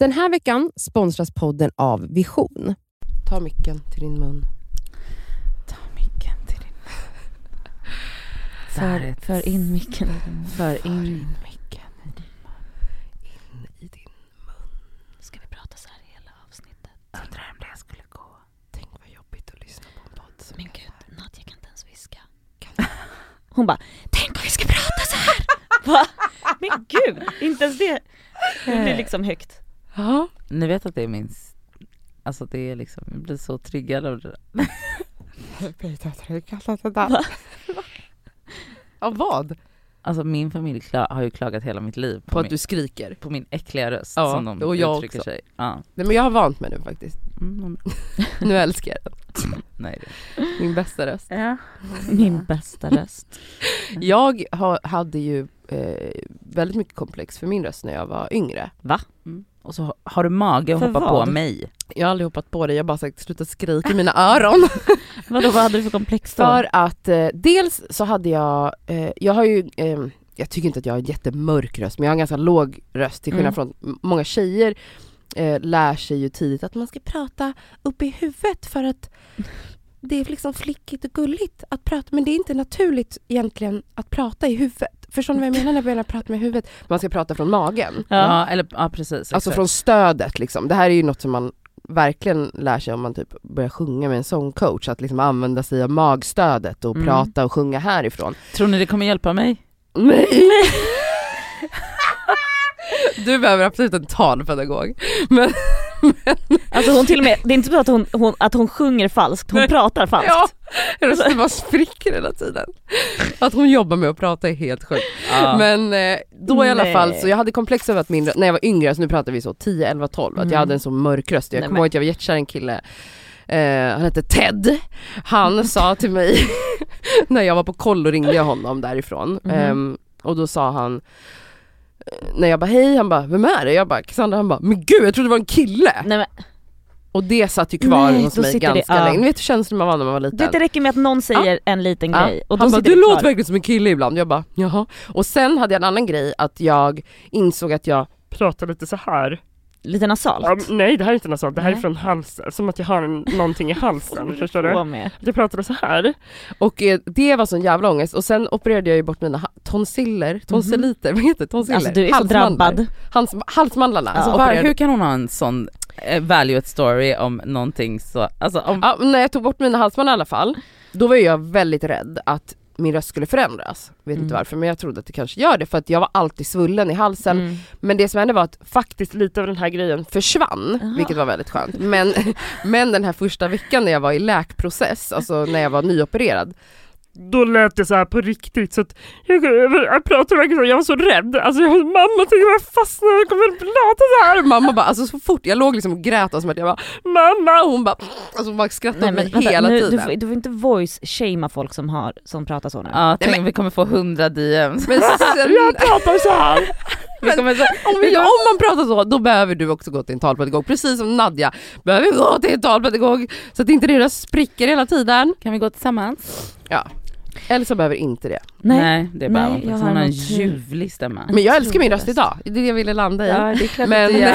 Den här veckan sponsras podden av Vision. Ta micken till din mun. Ta micken till din För, för in micken. För in. micken in i din Ska vi prata så här hela avsnittet? Undrar om det skulle gå. Tänk vad jobbigt att lyssna på en podd som Men gud, Nadja kan inte ens viska. Hon bara, tänk om vi ska prata så här. Va? Men gud, inte ens det. Det blir liksom högt. Ja. Ni vet att det är min... Alltså det är liksom, jag blir så triggad av det där. Va? Av vad? Alltså min familj har ju klagat hela mitt liv på, På att min, du skriker? på min äckliga röst Ja, som de och jag uttrycker också. sig. Ja. Nej men jag har vant mig nu faktiskt. Mm, Nu älskar jag den. nej. Min bästa röst. Ja. Min bästa röst. Jag ha, hade ju eh, väldigt mycket komplex för min röst när jag var yngre. Mm. Och så har du mage att För hoppa vad? på mig. Jag har aldrig hoppat på det, jag har bara sagt sluta skrika i mina öron. Vadå, vad hade du för komplex då? För att eh, dels så hade jag, eh, jag har ju, eh, jag tycker inte att jag har en jättemörk röst men jag har en ganska låg röst till skillnad Mm. från många tjejer eh, lär sig ju tidigt att man ska prata upp i huvudet för att det är liksom flickigt och gulligt att prata men det är inte naturligt egentligen att prata i huvudet. Förstår ni vad jag menar när jag börjar prata med huvudet? Man ska prata från magen. Ja, Ja. eller ja precis. Alltså exakt. från stödet liksom. Det här är ju något som man verkligen lär sig om man typ börjar sjunga med en sångcoach, att liksom använda sig av magstödet och Mm. prata och sjunga härifrån. Tror ni det kommer hjälpa mig? Nej! Du behöver absolut en talpedagog. Men, Alltså hon till och med, det är inte så att hon, hon, att hon sjunger falskt, hon Nej. pratar falskt. ja, rösten bara spricker hela tiden. Att hon jobbar med att prata är helt sjukt. Ja. Men eh, då i alla fall så jag hade komplex över att min när jag var yngre, så nu pratar vi så 10, 11, 12, att Mm. jag hade en så mörk röst. Jag kommer ihåg att jag var jättekär en kille Eh, han hette Ted. Han sa till mig, när jag var på kollo ringde jag honom därifrån. Mhm. Ehm, och då sa han, när jag bara hej, han bara vem är det? Jag bara Cassandra, han bara men gud jag trodde det var en kille! Nej, men, Och det satt ju kvar Nej, hos mig det- ganska ja. länge. Ni vet hur känslig man var när man var liten? det, det räcker med att någon säger en liten Ja. grej och då han bara du det låter verkligen som en kille ibland. Jag bara jaha. Och sen hade jag en annan grej att jag insåg att jag pratar lite så här. Lite nasalt. Ja, nej det här är inte nasalt, det här Nej. är från halsen, som att jag har en, någonting i halsen, förstår du? Med. Jag pratade så här. Och eh, det var sån jävla ångest och sen opererade jag ju bort mina tonsiller, tonsilliter, vad heter det? Tonsiller? Alltså du är så drabbad. Hals, halsmandlarna. Alltså, var, opererade- hur kan hon ha en sån eh, value story om någonting så, alltså om, Ja, när jag tog bort mina halsband i alla fall, då var jag väldigt rädd att min röst skulle förändras. Vet Mm. inte varför men jag trodde att det kanske gör det för att jag var alltid svullen i halsen. Mm. Men det som hände var att faktiskt lite av den här grejen försvann, Aha. vilket var väldigt skönt. Men, men den här första veckan när jag var i läkprocess, alltså när jag var nyopererad, då lät det så här på riktigt så att jag, jag pratade verkligen så, jag var så rädd. Alltså jag, mamma tänkte jag fastnar, jag kommer att prata så här. Mamma bara, alltså så fort jag låg liksom och grät och som att jag bara mamma, hon bara, alltså bara skrattade Nej, åt mig men, vänta, hela nu, tiden. Du, får, du får inte voice shamea folk som, har, som pratar så nu. ja, tänk men- vi kommer få 100 DMs. Men sen, jag pratar så här. Kommer så, Om, vi, om man pratar så, då behöver du också gå till en talpedagog. Precis som Nadja behöver gå till en talpedagog så att inte deras spricker hela tiden. kan vi gå tillsammans? Elsa behöver inte det. Nej. det är bara Nej, hon, jag hon har en ljuvlig stämma. Men jag älskar min röst idag, det är det jag ville landa i. Ja det är klart Men- gör.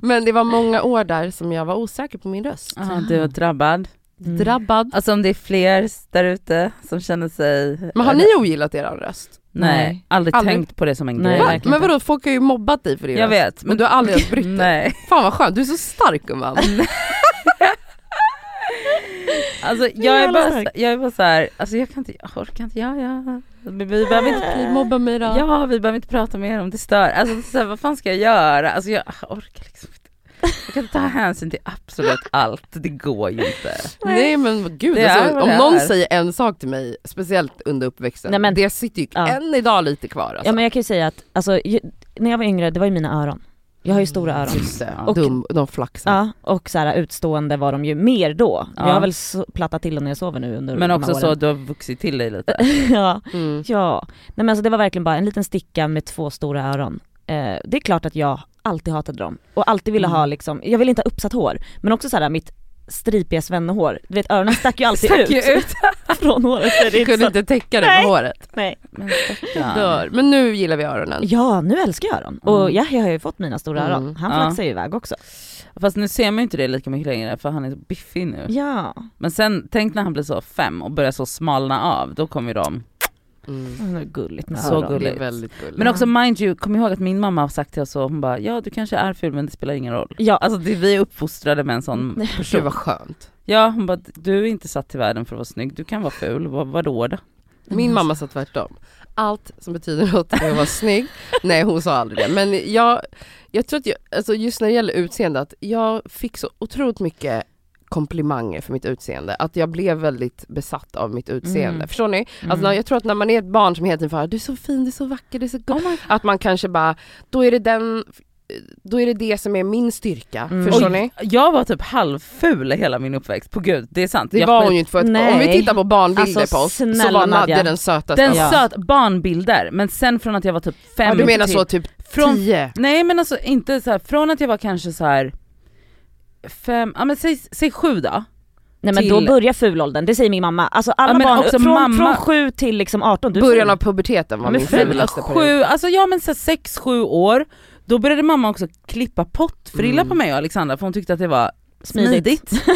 Men det var många år där som jag var osäker på min röst. Ja, du är drabbad. Mm. Drabbad. Alltså om det är fler där ute som känner sig... Men har ni ogillat er röst? Nej, Nej. aldrig, Aldrig? tänkt på det som en Nej, grej. Va? Men vadå, folk har ju mobbat dig för din Jag röst. vet. Men du har aldrig ens brytt dig. Nej. Fan vad skönt, du är så stark gumman. Alltså jag är bara, så- jag är bara så här, alltså jag kan inte, jag orkar inte, ja ja. Vi, vi behöver inte, Mobba mig då. ja vi behöver inte prata mer om det stör. Alltså så här, vad fan ska jag göra? Alltså jag orkar liksom inte. Jag kan inte ta hänsyn till absolut allt, det går ju inte. Nej men gud, alltså, om någon säger en sak till mig, speciellt under uppväxten, Nej, men- det sitter ju Ja. än idag lite kvar alltså. Ja men jag kan ju säga att, alltså, när jag var yngre, det var ju mina öron. Jag har ju stora öron. Just det, Ja. Och- Dum, de flaxar. Ja, och så här, utstående var de ju mer då. Ja. Jag har väl plattat till dem när jag sover nu under Men också så att du har vuxit till dig lite. ja, Mm. ja. Nej men alltså det var verkligen bara en liten sticka med två stora öron. Eh, det är klart att jag alltid hatade dem och alltid ville Mm. ha liksom, jag ville inte ha uppsatt hår, men också så här mitt stripiga svennehår. Du vet öronen stack ju alltid Stack ut, ut. från håret. Du inte kunde så- inte täcka det Nej. med håret. Nej. Men. Dör. Men nu gillar vi öronen. Ja, nu älskar jag öron. Och Mm. Yahya har ju fått mina stora öron. Mm. Han Ja. flaxar ju iväg också. Fast nu ser man ju inte det lika mycket längre för han är så biffig nu. Ja, Men sen, tänk när han blir så fem och börjar så smalna av, då kommer ju de. Mm. det är gulligt med Så gulligt. är väldigt gulligt. Men också mind you, kom ihåg att min mamma har sagt till oss så, hon bara ja du kanske är ful men det spelar ingen roll. Ja, Alltså det, vi är uppfostrade med en sån Gud person. vad skönt. Ja hon bara du är inte satt till världen för att vara snygg, du kan vara ful, vad, vadå då? Min mamma sa tvärtom. Allt som betyder något är att vara snygg. Nej hon sa aldrig det. Men jag, jag tror att jag, alltså just när det gäller utseende, att jag fick så otroligt mycket komplimanger för mitt utseende. Att jag blev väldigt besatt av mitt utseende. Mm. Förstår ni? Mm. Alltså, jag tror att när man är ett barn som hela tiden får du är så fin, du är så vacker, du är så god. Oh Att man kanske bara, då är det den, då är det det som är min styrka. Mm. Förstår ni? Jag var typ halvful hela min uppväxt, på gud det är sant. Det jag var skit- hon ju inte för att, om Nej. vi tittar på barnbilder Alltså, på oss så var Nadja den sötaste. Den Ja. söt, barnbilder, men sen från att jag var typ fem Ja, du menar till- så typ från, tio? Nej men alltså inte så här, från att jag var kanske så här fem, ja men säg, säg sju då. Nej men till- då börjar fulåldern, det säger min mamma. Alltså alla Ja, barn, också från, mamma- från 7 till liksom 18, du Början av puberteten var Ja, min ful. fulaste period. Sju, alltså ja men så sex, sju år, då började mamma också klippa pottfrilla Mm. på mig och Alexandra för hon tyckte att det var Smidigt. smidigt.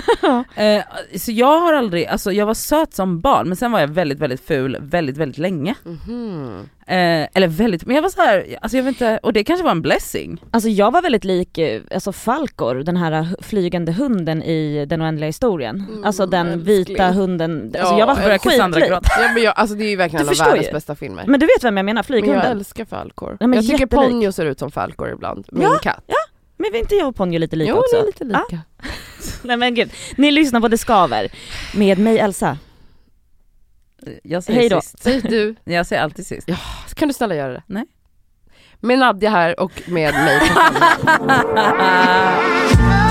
eh, så jag har aldrig, alltså jag var söt som barn men sen var jag väldigt väldigt ful väldigt väldigt länge. Mhm. Eh, eller väldigt, men jag var så här, alltså jag vet inte, och det kanske var en blessing. Alltså jag var väldigt lik eh, alltså Falkor, den här flygande hunden i Den oändliga historien. Mm, alltså den älskling. vita hunden, alltså Ja, jag var skitlik. Ja, men jag, alltså det är ju verkligen en av världens ju. bästa filmer. Men du vet vem jag menar, Men jag flyghunden. älskar Falkor. Ja, jag tycker jättelik. Ponyo ser ut som Falkor ibland, min Ja, katt. Men är inte jag och Ponyo lite lika jo, också? ni är lite lika. Nej men gud, ni lyssnar på Det Skaver med mig Elsa. Jag säger Hej då. sist. Säg du, Jag säger alltid sist. kan du snälla göra det? Nej. Med Nadja här och med mig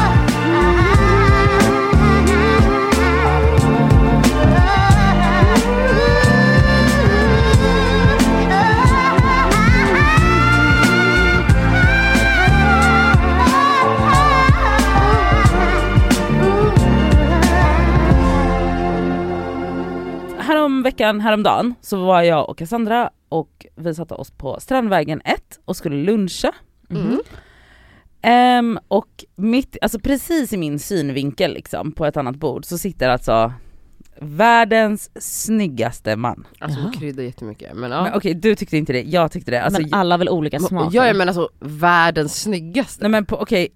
veckan, häromdagen, så var jag och Cassandra och vi satte oss på Strandvägen 1 och skulle luncha. Mm. Ehm, och mitt, alltså precis i min synvinkel liksom, på ett annat bord så sitter alltså världens snyggaste man. Alltså hon kryddar jättemycket. Men, ja. Men Okej du tyckte inte det, jag tyckte det. Alltså, men alla har väl olika smaker? Ja men alltså världens snyggaste. Nej men på- okej,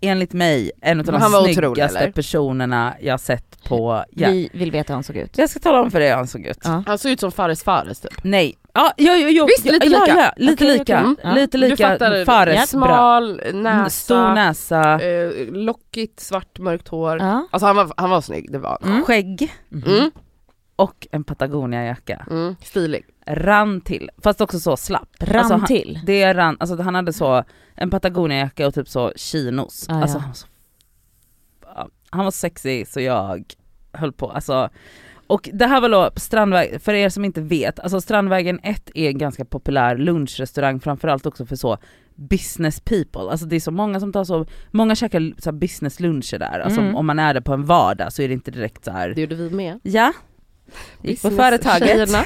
enligt mig en av de otrolig, snyggaste eller? personerna jag sett på, ja. Vi vill veta hur han såg ut. Jag ska tala om för dig hur han såg ut. Ja. Han ser ut som Fares Fares typ. Nej, ja, jo, jo, jo. Visst, lite ja, lika. Ja, lite Okej, lika, okej. Ja. lite lika fattar, Fares. Smal, näsa, Stor näsa, eh, lockigt, svart, mörkt hår. Ja. Alltså han var, han var snygg, det var han. Mm. skägg Mm. och en Patagonia-jacka. Mm. Stilig. Rann till, fast också så slapp. Rann Alltså, han- till. Det rann, alltså han hade så en Patagonia-jacka och typ så chinos. Ah, alltså ja. han var så, han var sexy så jag höll på, alltså och det här var då Strandvägen, för er som inte vet, alltså Strandvägen 1 är en ganska populär lunchrestaurang framförallt också för så business people, alltså det är så många som tar så, många käkar så business luncher där, alltså Mm. om man är där på en vardag så är det inte direkt så här. Det gjorde vi med. ja, gick på företaget, tjejerna.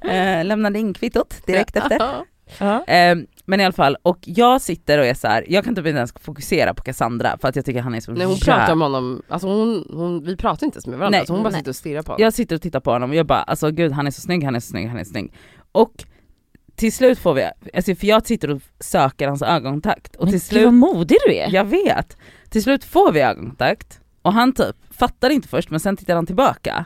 eh, lämnade in kvittot direkt efter. Ja. Ja. Eh, men i alla fall, och jag sitter och är så här, jag kan typ inte ens fokusera på Cassandra för att jag tycker han är så Nej hon jä- pratar om honom, alltså hon, hon, vi pratar inte ens med varandra, Nej. så hon bara Nej. sitter och stirrar på honom. Jag sitter och tittar på honom och jag bara alltså gud han är så snygg, han är så snygg, han är så snygg. Och till slut får vi, alltså för jag sitter och söker hans ögonkontakt och Men till slut, vad modig du är. jag vet, till slut får vi ögonkontakt och han typ fattar inte först men sen tittar han tillbaka.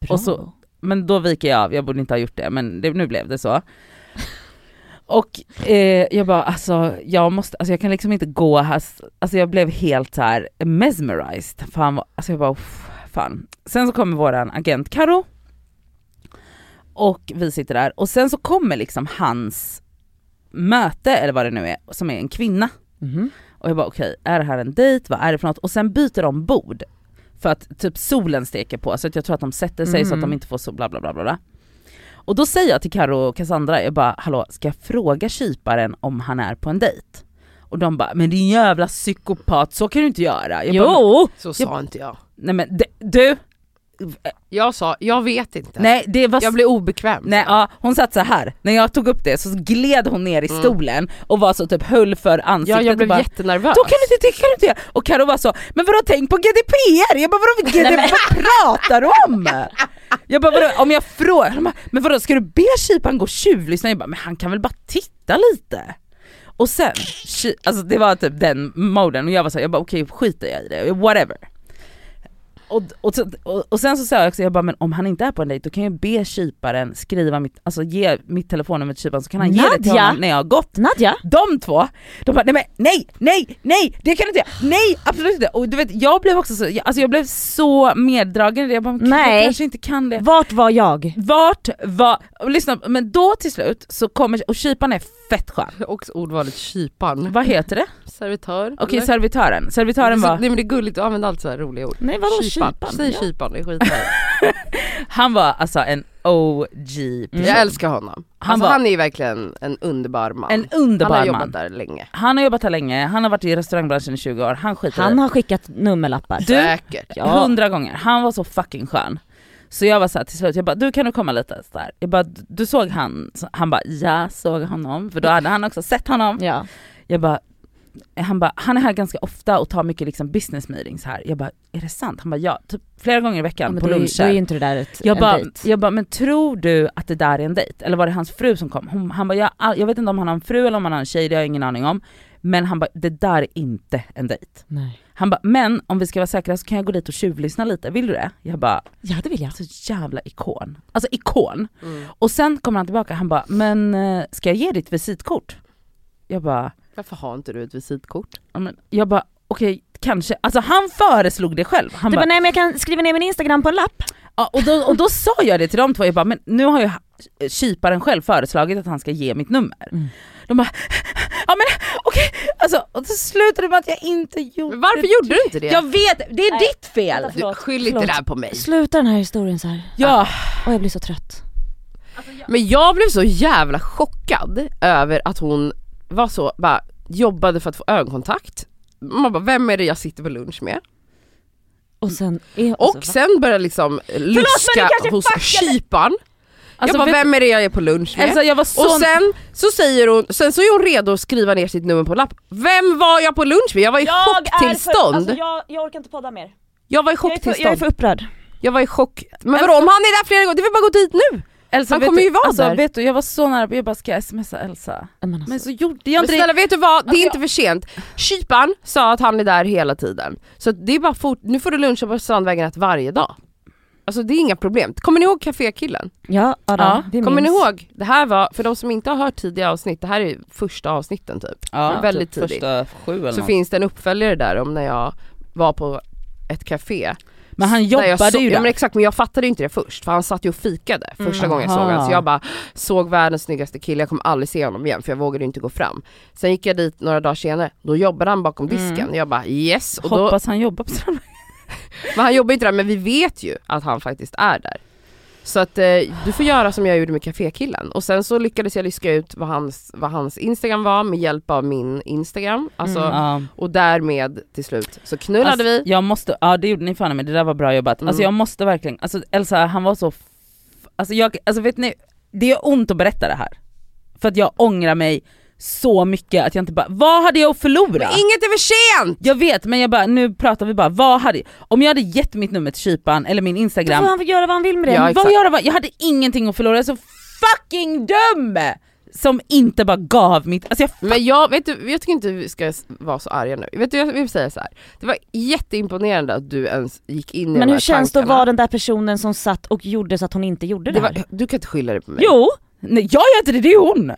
Bra. och så- Men då viker jag av, jag borde inte ha gjort det men det, nu blev det så. Och eh, jag bara alltså jag måste, alltså jag kan liksom inte gå här, alltså jag blev helt så här mesmerized. Var, alltså jag bara uff, fan. Sen så kommer våran agent Karo och vi sitter där och sen så kommer liksom hans möte eller vad det nu är, som är en kvinna. Mhm. Och jag bara okej, är det här en dejt? Vad är det för något? Och sen byter de bord. För att typ solen steker på så att jag tror att de sätter sig så att de Mhm. inte får så bla bla bla bla. Och då säger jag till Karo och Cassandra, jag bara hallå ska jag fråga kyparen om han är på en dejt? Och de bara, men din jävla psykopat, så kan du inte göra. Jag Bara, Jo! Så sa inte jag. nej men du, Jag sa, jag vet inte. nej det var Jag blir obekväm. Nej, ja, hon satt så här. när jag tog upp det så gled hon ner i Mm. stolen och var så typ höll för ansiktet Ja, jag och blev bara, jättenervös. Då kan du inte, det kan du inte. Och Karo var så, men vadå tänk på GDPR? Jag bara vadå GDPR, vad pratar du om? Jag bara vadå, om jag frågar, men vadå ska du be kyparen gå och tjuvlyssna? Jag bara, men han kan väl bara titta lite? Och sen, alltså det var typ den moden och jag var så här, jag bara okej skiter jag i det, whatever. Och, och, och, och sen så sa jag också, jag bara men om han inte är på en dejt då kan jag be kyparen skriva mitt, alltså ge mitt telefonnummer till kyparen så kan han ge det till Nadja? honom när jag har gått. Nadja? De två, de bara nej men nej, nej, nej, det kan du inte göra, nej absolut inte. Och du vet jag blev också så, jag- alltså jag blev så meddragen i det, jag bara Nej. jag kanske inte kan det. Vart var jag? Vart var, och lyssna, men då till slut så kommer, och kyparen är fett skön. Också ordvalet kypan. Vad heter det? Servitör? Okej eller? servitören, servitören var, Nej men det är gulligt, du använder alltid så här roliga ord. Nej vadå Kypan. kypan? Säg Ja. kypan, det är skitbra. han var alltså en OG person. Jag älskar honom. Han alltså, var- han är ju verkligen en underbar man. En han underbar har jobbat man. där länge. Han har jobbat här länge, han har varit i restaurangbranschen i 20 år, han skiter Han har skickat nummerlappar. Du- Säkert. Ja. hundra gånger, han var så fucking skön. Så jag var så här till slut, jag bara du kan du komma lite så där. Jag bara du såg han, han bara ja såg honom, för då hade han också sett honom. Ja. Jag bara, han bara, han är här ganska ofta och tar mycket liksom business meetings här. Jag bara, är det sant? Han bara ja, typ flera gånger i Ja, veckan men på är, då luncher. är inte det där ett, Jag en bara, dejt. jag bara, men tror du att det där är en dejt? Eller var det hans fru som kom? Hon, han bara, jag, jag vet inte om han har en fru eller om han har en tjej, det har jag ingen aning om. Men han bara, det där är inte en dejt. Nej. Han bara, men om vi ska vara säkra så kan jag gå dit och tjuvlyssna lite, vill du det? Jag bara, Ja det vill jag. så jävla ikon. Alltså ikon. Mm. Och sen kommer han tillbaka, han bara, men eh, ska jag ge ditt visitkort? Jag bara, Varför har inte du ett visitkort? ja, men, jag bara okej kanske, alltså han föreslog det själv. Han Du bara, bara, nej men jag kan skriva ner min instagram på en lapp. ja, och, då, och då sa jag det till de två, jag bara, men nu har ju kyparen själv föreslagit att han ska ge mitt nummer. Mm. De bara, ja men okej, alltså, och då slutade det med att jag inte gjorde Men varför det. gjorde du inte det? Jag vet, det är Nej, ditt fel! du, skyll inte det här på mig. Sluta den här historien så här. Ja, Och jag blir så trött. Men jag blev så jävla chockad över att hon var så, bara jobbade för att få ögonkontakt. Man bara, vem är det jag sitter på lunch med? Och sen är, Och alltså, sen började liksom luska kanske hos kyparen. alltså, jag bara, vet- vem är det jag är på lunch med? Elsa, jag var så... och sen så säger hon, sen så är hon redo att skriva ner sitt nummer på lapp. Vem var jag på lunch med? Jag var i chocktillstånd. alltså, jag, jag orkar inte podda mer. jag var i Jag är, för, chocktillstånd. jag är för upprörd. Jag var i chock. Men vadå om han är där flera gånger, det väl bara gå dit nu? Elsa, Han kommer ju vara alltså, där. Vet du, jag var så nära, jag bara ska jag smsa Elsa? Men alltså, Men så gjorde jag inte det. snälla vet du vad, det är Alltså, inte för sent. Kyparen sa att han är där hela tiden. Så det är bara fort, nu får du luncha på Strandvägen 1 varje dag. Alltså det är inga problem. Kommer ni ihåg kafékillen? ja, ja, Ja, vi Kommer ni minns. ihåg? Det här var, för de som inte har hört tidiga avsnitt, det här är första avsnitten typ. Ja, väldigt typ tidigt. Första sju eller Så något. finns det en uppföljare där om när jag var på ett café. Men han jobbade så, ju ja, där. men exakt, men jag fattade ju inte det först för han satt ju och fikade första Mm. gången jag såg honom. Så jag bara såg världens snyggaste kille, jag kommer aldrig se honom igen för jag vågade inte gå fram. Sen gick jag dit några dagar senare, då jobbade han bakom disken. Mm. Jag bara yes, och då, Hoppas han jobbar på Strandvägen. men han jobbar inte där men vi vet ju att han faktiskt är där. Så att eh, du får göra som jag gjorde med kafékillen. Och sen så lyckades jag lyska ut vad hans, vad hans instagram var med hjälp av min instagram. Alltså, Mm. Ja. Och därmed till slut så knullade Alltså, vi. Jag måste, ja det gjorde ni fan men det där var bra jobbat. Mm. Alltså jag måste verkligen, alltså Elsa han var så, alltså jag, alltså vet ni, det är ont att berätta det här. För att jag ångrar mig så mycket att jag inte bara, vad hade jag att förlora? Men inget är för sent! Jag vet men jag bara, nu pratar vi bara, vad hade, om jag hade gett mitt nummer till kyparen eller min Då instagram, får han göra vad han vill med det. Ja, vad exakt. gör jag? Jag hade ingenting att förlora, jag är så fucking dum! Som inte bara gav mitt, alltså jag Men jag, vet du, jag tycker inte vi ska vara så arga nu. Vet du, jag vill säga så här. det var jätteimponerande att du ens gick in i Men de hur här känns det att vara den där personen som satt och gjorde så att hon inte gjorde det, det var, Du kan inte skylla det på mig. Jo! Nej jag gör inte det, det är hon!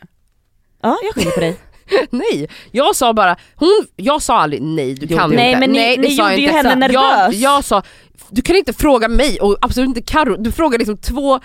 Ja, jag skyller på dig. Nej, jag sa bara, hon, jag sa aldrig nej du kan det- inte. Nej, men ni- nej, det ni jag gjorde ju henne nervös. Jag, jag sa, du kan inte fråga mig och absolut inte Karo. du frågar liksom två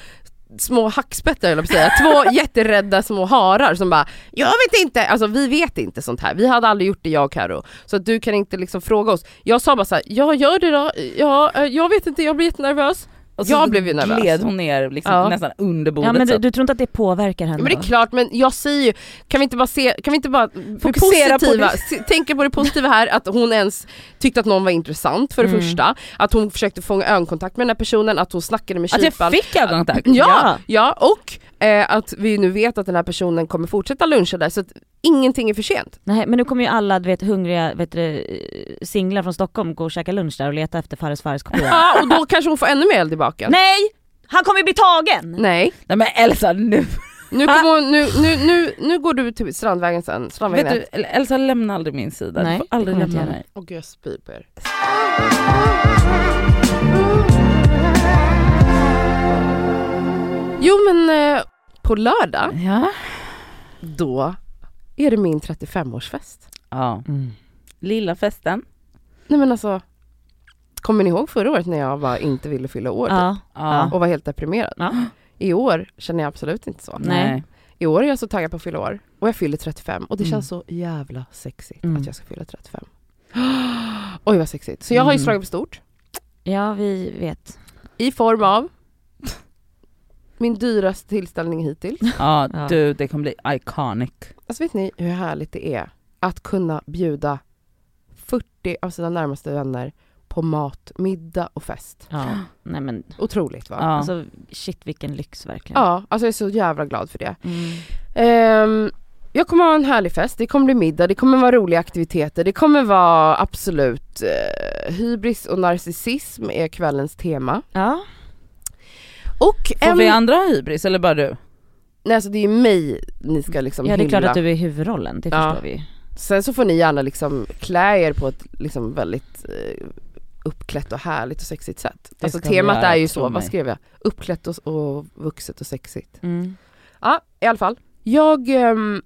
små hackspettar eller säga, två jätterädda små harar som bara Jag vet inte, alltså vi vet inte sånt här, vi hade aldrig gjort det jag och Karo. Så att du kan inte liksom fråga oss. Jag sa bara så här, ja gör det då, ja, eh, jag vet inte, jag blir jättenervös. Och så Jag blev ju nervös. gled hon ner liksom, Ja. nästan under bordet. Ja men du, du tror inte att det påverkar henne Men det är klart, men jag säger ju, kan vi inte bara se, kan vi inte bara Fokusera på positiva, det. tänka på det positiva här, att hon ens tyckte att någon var intressant för det Mm. första, att hon försökte fånga ögonkontakt med den här personen, att hon snackade med att jag kyparen. fick ögonkontakt. Ja, ja, och eh, att vi nu vet att den här personen kommer fortsätta luncha där så att ingenting är för sent. Nej men nu kommer ju alla du vet, hungriga vet du, singlar från Stockholm gå och käka lunch där och leta efter Fares Fares kopia. Ja, och då kanske hon får ännu mer eld i baken. Nej! Han kommer ju bli tagen! Nej. Nej men Elsa nu, Nu, hon, nu, nu, nu, nu går du till Strandvägen sen, Strandvägen vet du, Elsa lämna aldrig min sida. Nej, du får aldrig lämna mig. Åh gud jag spyr på er. Jo men eh, på lördag, Ja. då är det min 35-årsfest. ja. Mm. Lilla festen. Nej men alltså, kommer ni ihåg förra året när jag bara inte ville fylla år typ, Ja. Ja. och var helt deprimerad? Ja. I år känner jag absolut inte så. Nej. I år är jag så taggad på att fylla år och jag fyller 35 och det Mm. känns så jävla sexigt Mm. att jag ska fylla 35. Oj vad sexigt. Så jag har ju Mm. slagit på stort. ja vi vet. I form av min dyraste tillställning hittills. Ja, Ja. du det kommer bli iconic. Alltså vet ni hur härligt det är att kunna bjuda 40 av sina närmaste vänner på mat, middag och fest. Ja. Nej men Otroligt va? Ja. alltså shit vilken lyx verkligen. Ja, alltså jag är så jävla glad för det. Mm. Ehm, jag kommer ha en härlig fest, det kommer bli middag, det kommer vara roliga aktiviteter, det kommer vara absolut eh, hybris och narcissism är kvällens tema. Ja. Och Får en, vi andra ha hybris eller bara du? nej alltså det är mig ni ska liksom ja det är klart att du är huvudrollen, det Ja. förstår vi ju. Sen så får ni gärna liksom klä er på ett liksom väldigt eh, uppklätt och härligt och sexigt sätt. Det Alltså temat göra, är ju så, mig. vad skrev jag? Uppklätt och, och vuxet och sexigt. Mm. Ja, i alla fall. Jag, ehm,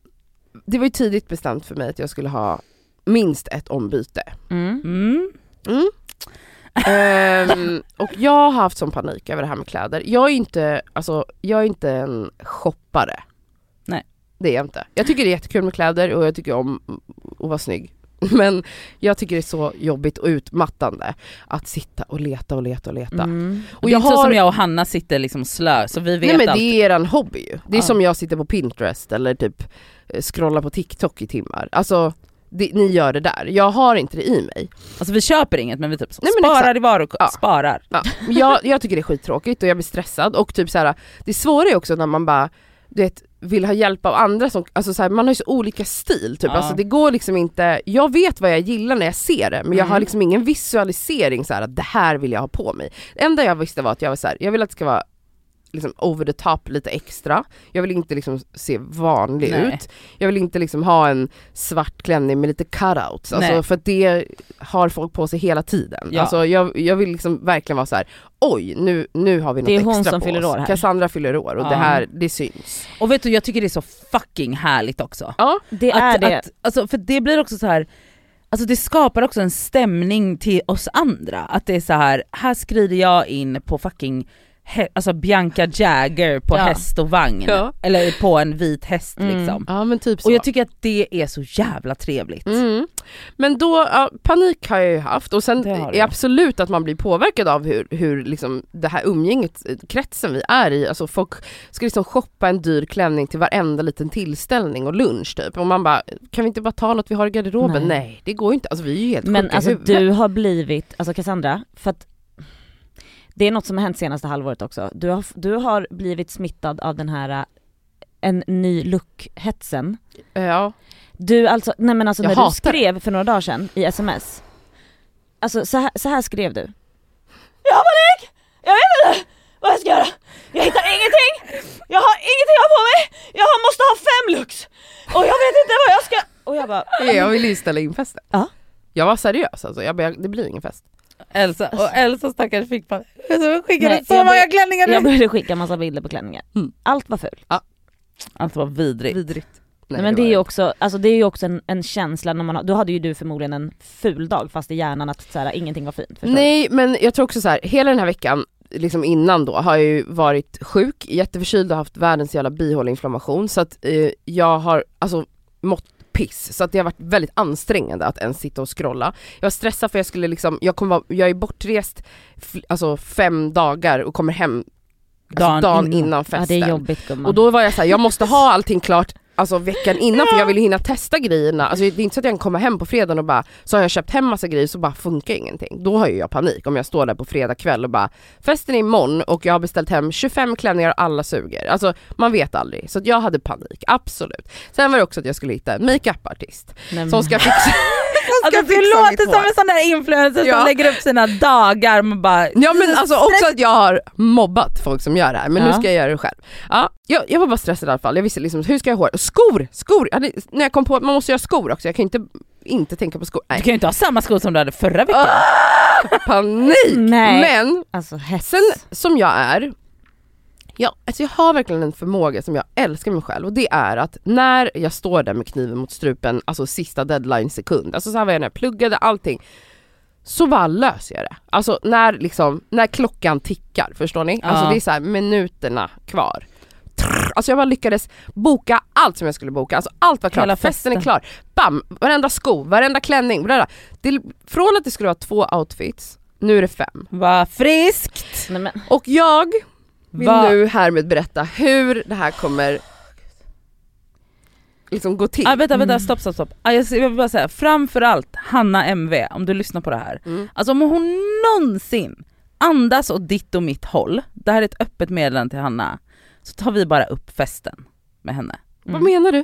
det var ju tidigt bestämt för mig att jag skulle ha minst ett ombyte. Mm. Mm. Ehm, och jag har haft sån panik över det här med kläder. Jag är inte, alltså, jag är inte en shoppare. Nej. Det är jag inte. Jag tycker det är jättekul med kläder och jag tycker om att vara snygg. Men jag tycker det är så jobbigt och utmattande att sitta och leta och leta och leta. Mm. Och det är jag inte så har... som jag och Hanna sitter liksom slö, så vi vet Nej men det är eran hobby ju. Det är Ja. som jag sitter på Pinterest eller typ eh, scrollar på TikTok i timmar. Alltså, det, ni gör det där. Jag har inte det i mig. Alltså vi köper inget men vi typ så, Nej, men sparar exakt. i varor, Ja. sparar. Ja, jag, jag tycker det är skittråkigt och jag blir stressad och typ så här, det svåra är också när man bara, du vet, vill ha hjälp av andra som, alltså så här, man har ju så olika stil typ, Ja. alltså det går liksom inte, jag vet vad jag gillar när jag ser det men jag Mm. har liksom ingen visualisering så här att det här vill jag ha på mig. Det enda jag visste var att jag var så här, jag vill att det ska vara liksom over the top lite extra, jag vill inte liksom se vanlig Nej. ut, jag vill inte liksom ha en svart klänning med lite cutouts, alltså Nej. för att det har folk på sig hela tiden. Ja. Alltså jag, jag vill liksom verkligen vara så här: oj nu, nu har vi något Det är hon extra som på fyller oss. år här. Cassandra fyller år och Ja. det här, det syns. Och vet du jag tycker det är så fucking härligt också. Ja, Det att, är det. Att, alltså, för det blir också så här. Alltså det skapar också en stämning till oss andra, att det är så här, här skriver jag in på fucking alltså Bianca Jagger på Ja. häst och vagn, Ja. eller på en vit häst Mm. liksom. ja typ. Och jag tycker att det är så jävla trevligt. Mm. Men då, panik har jag ju haft och sen är absolut att man blir påverkad av hur, hur liksom det här umgänget, kretsen vi är i, alltså folk ska liksom shoppa en dyr klänning till varenda liten tillställning och lunch typ och man bara, kan vi inte bara ta något vi har i garderoben? Nej. Nej, det går ju inte, alltså vi är ju helt Men alltså huvudet. du har blivit, alltså Cassandra, för att det är något som har hänt senaste halvåret också. Du har, du har blivit smittad av den här äh, en ny look-hetsen. Ja. Du alltså, nej men alltså Jag när du hatar skrev för några dagar sedan i sms, alltså så här, så här skrev du. Jag har panik! Jag vet inte vad jag ska göra! Jag hittar ingenting! Jag har ingenting att ha på mig! Jag måste ha fem looks! Och jag vet inte vad jag ska... Och jag bara, Jag ville ju ställa in festen. Ja. Jag var seriös alltså, jag bara, det blir ingen fest. Elsa, och Elsa stackars fick panik. Jag skickade Nej, så många bör- klänningar jag började skicka massa bilder på klänningar. Mm. Allt var fult. Allt var vidrigt. Vidrigt. Nej, men det, är ju också, alltså det är också en, en känsla när man har, då hade ju du förmodligen en ful dag fast i hjärnan att så här, ingenting var fint. Nej men jag tror också så här, hela den här veckan, liksom innan då, har jag ju varit sjuk, jätteförkyld och haft världens jävla bihåleinflammation så att eh, jag har alltså mått piss så att det har varit väldigt ansträngande att ens sitta och scrolla. Jag var stressad för jag skulle liksom, jag, kommer vara, jag är bortrest alltså fem dagar och kommer hem alltså Dagen dagen, innan. Ja festen. gumman. och då var jag så här, jag måste ha allting klart Alltså veckan innan för jag vill ju hinna testa grejerna, alltså det är inte så att jag kan komma hem på fredagen och bara så har jag köpt hem massa grejer så bara funkar ingenting. Då har ju jag panik om jag står där på fredag kväll och bara festen är imorgon och jag har beställt hem 25 klänningar och alla suger. Alltså man vet aldrig. Så jag hade panik, absolut. Sen var det också att jag skulle hitta en makeup-artist som ska fixa, Alltså du låter som en sån där influencer Ja. som lägger upp sina dagar med bara Ja men alltså också att jag har mobbat folk som gör det här men nu Ja. ska jag göra det själv. Ja, jag, jag var bara stressad i alla fall, jag visste liksom hur ska jag ha hår? Skor! Skor! Jag hade, när jag kom på att man måste göra skor också, jag kan inte inte tänka på skor. Du Nej, kan ju inte ha samma skor som du hade förra veckan. panik! Nej. Men Alltså hets. sen som jag är, ja, alltså jag har verkligen en förmåga som jag älskar mig själv och det är att när jag står där med kniven mot strupen, alltså sista deadline sekund, alltså så här var jag när jag pluggade, allting. Så bara löser jag det. Alltså när liksom, när klockan tickar, förstår ni? Alltså Ja. det är så här minuterna kvar. Trrr, Alltså jag bara lyckades boka allt som jag skulle boka, alltså allt var klart, Hela festen är klar. Bam! Varenda sko, varenda klänning, bla det, Från att det skulle vara två outfits, nu är det fem. Vad friskt! Nej, men, Och jag vill Va- nu härmed berätta hur det här kommer liksom gå till. Ah, vänta, vänta, Mm. stopp, stopp, stopp. Ah, jag vill bara säga, framförallt Hanna MV, om du lyssnar på det här. Mm. Alltså om hon någonsin andas åt ditt och mitt håll, det här är ett öppet meddelande till Hanna, så tar vi bara upp festen med henne. Vad mm. menar du?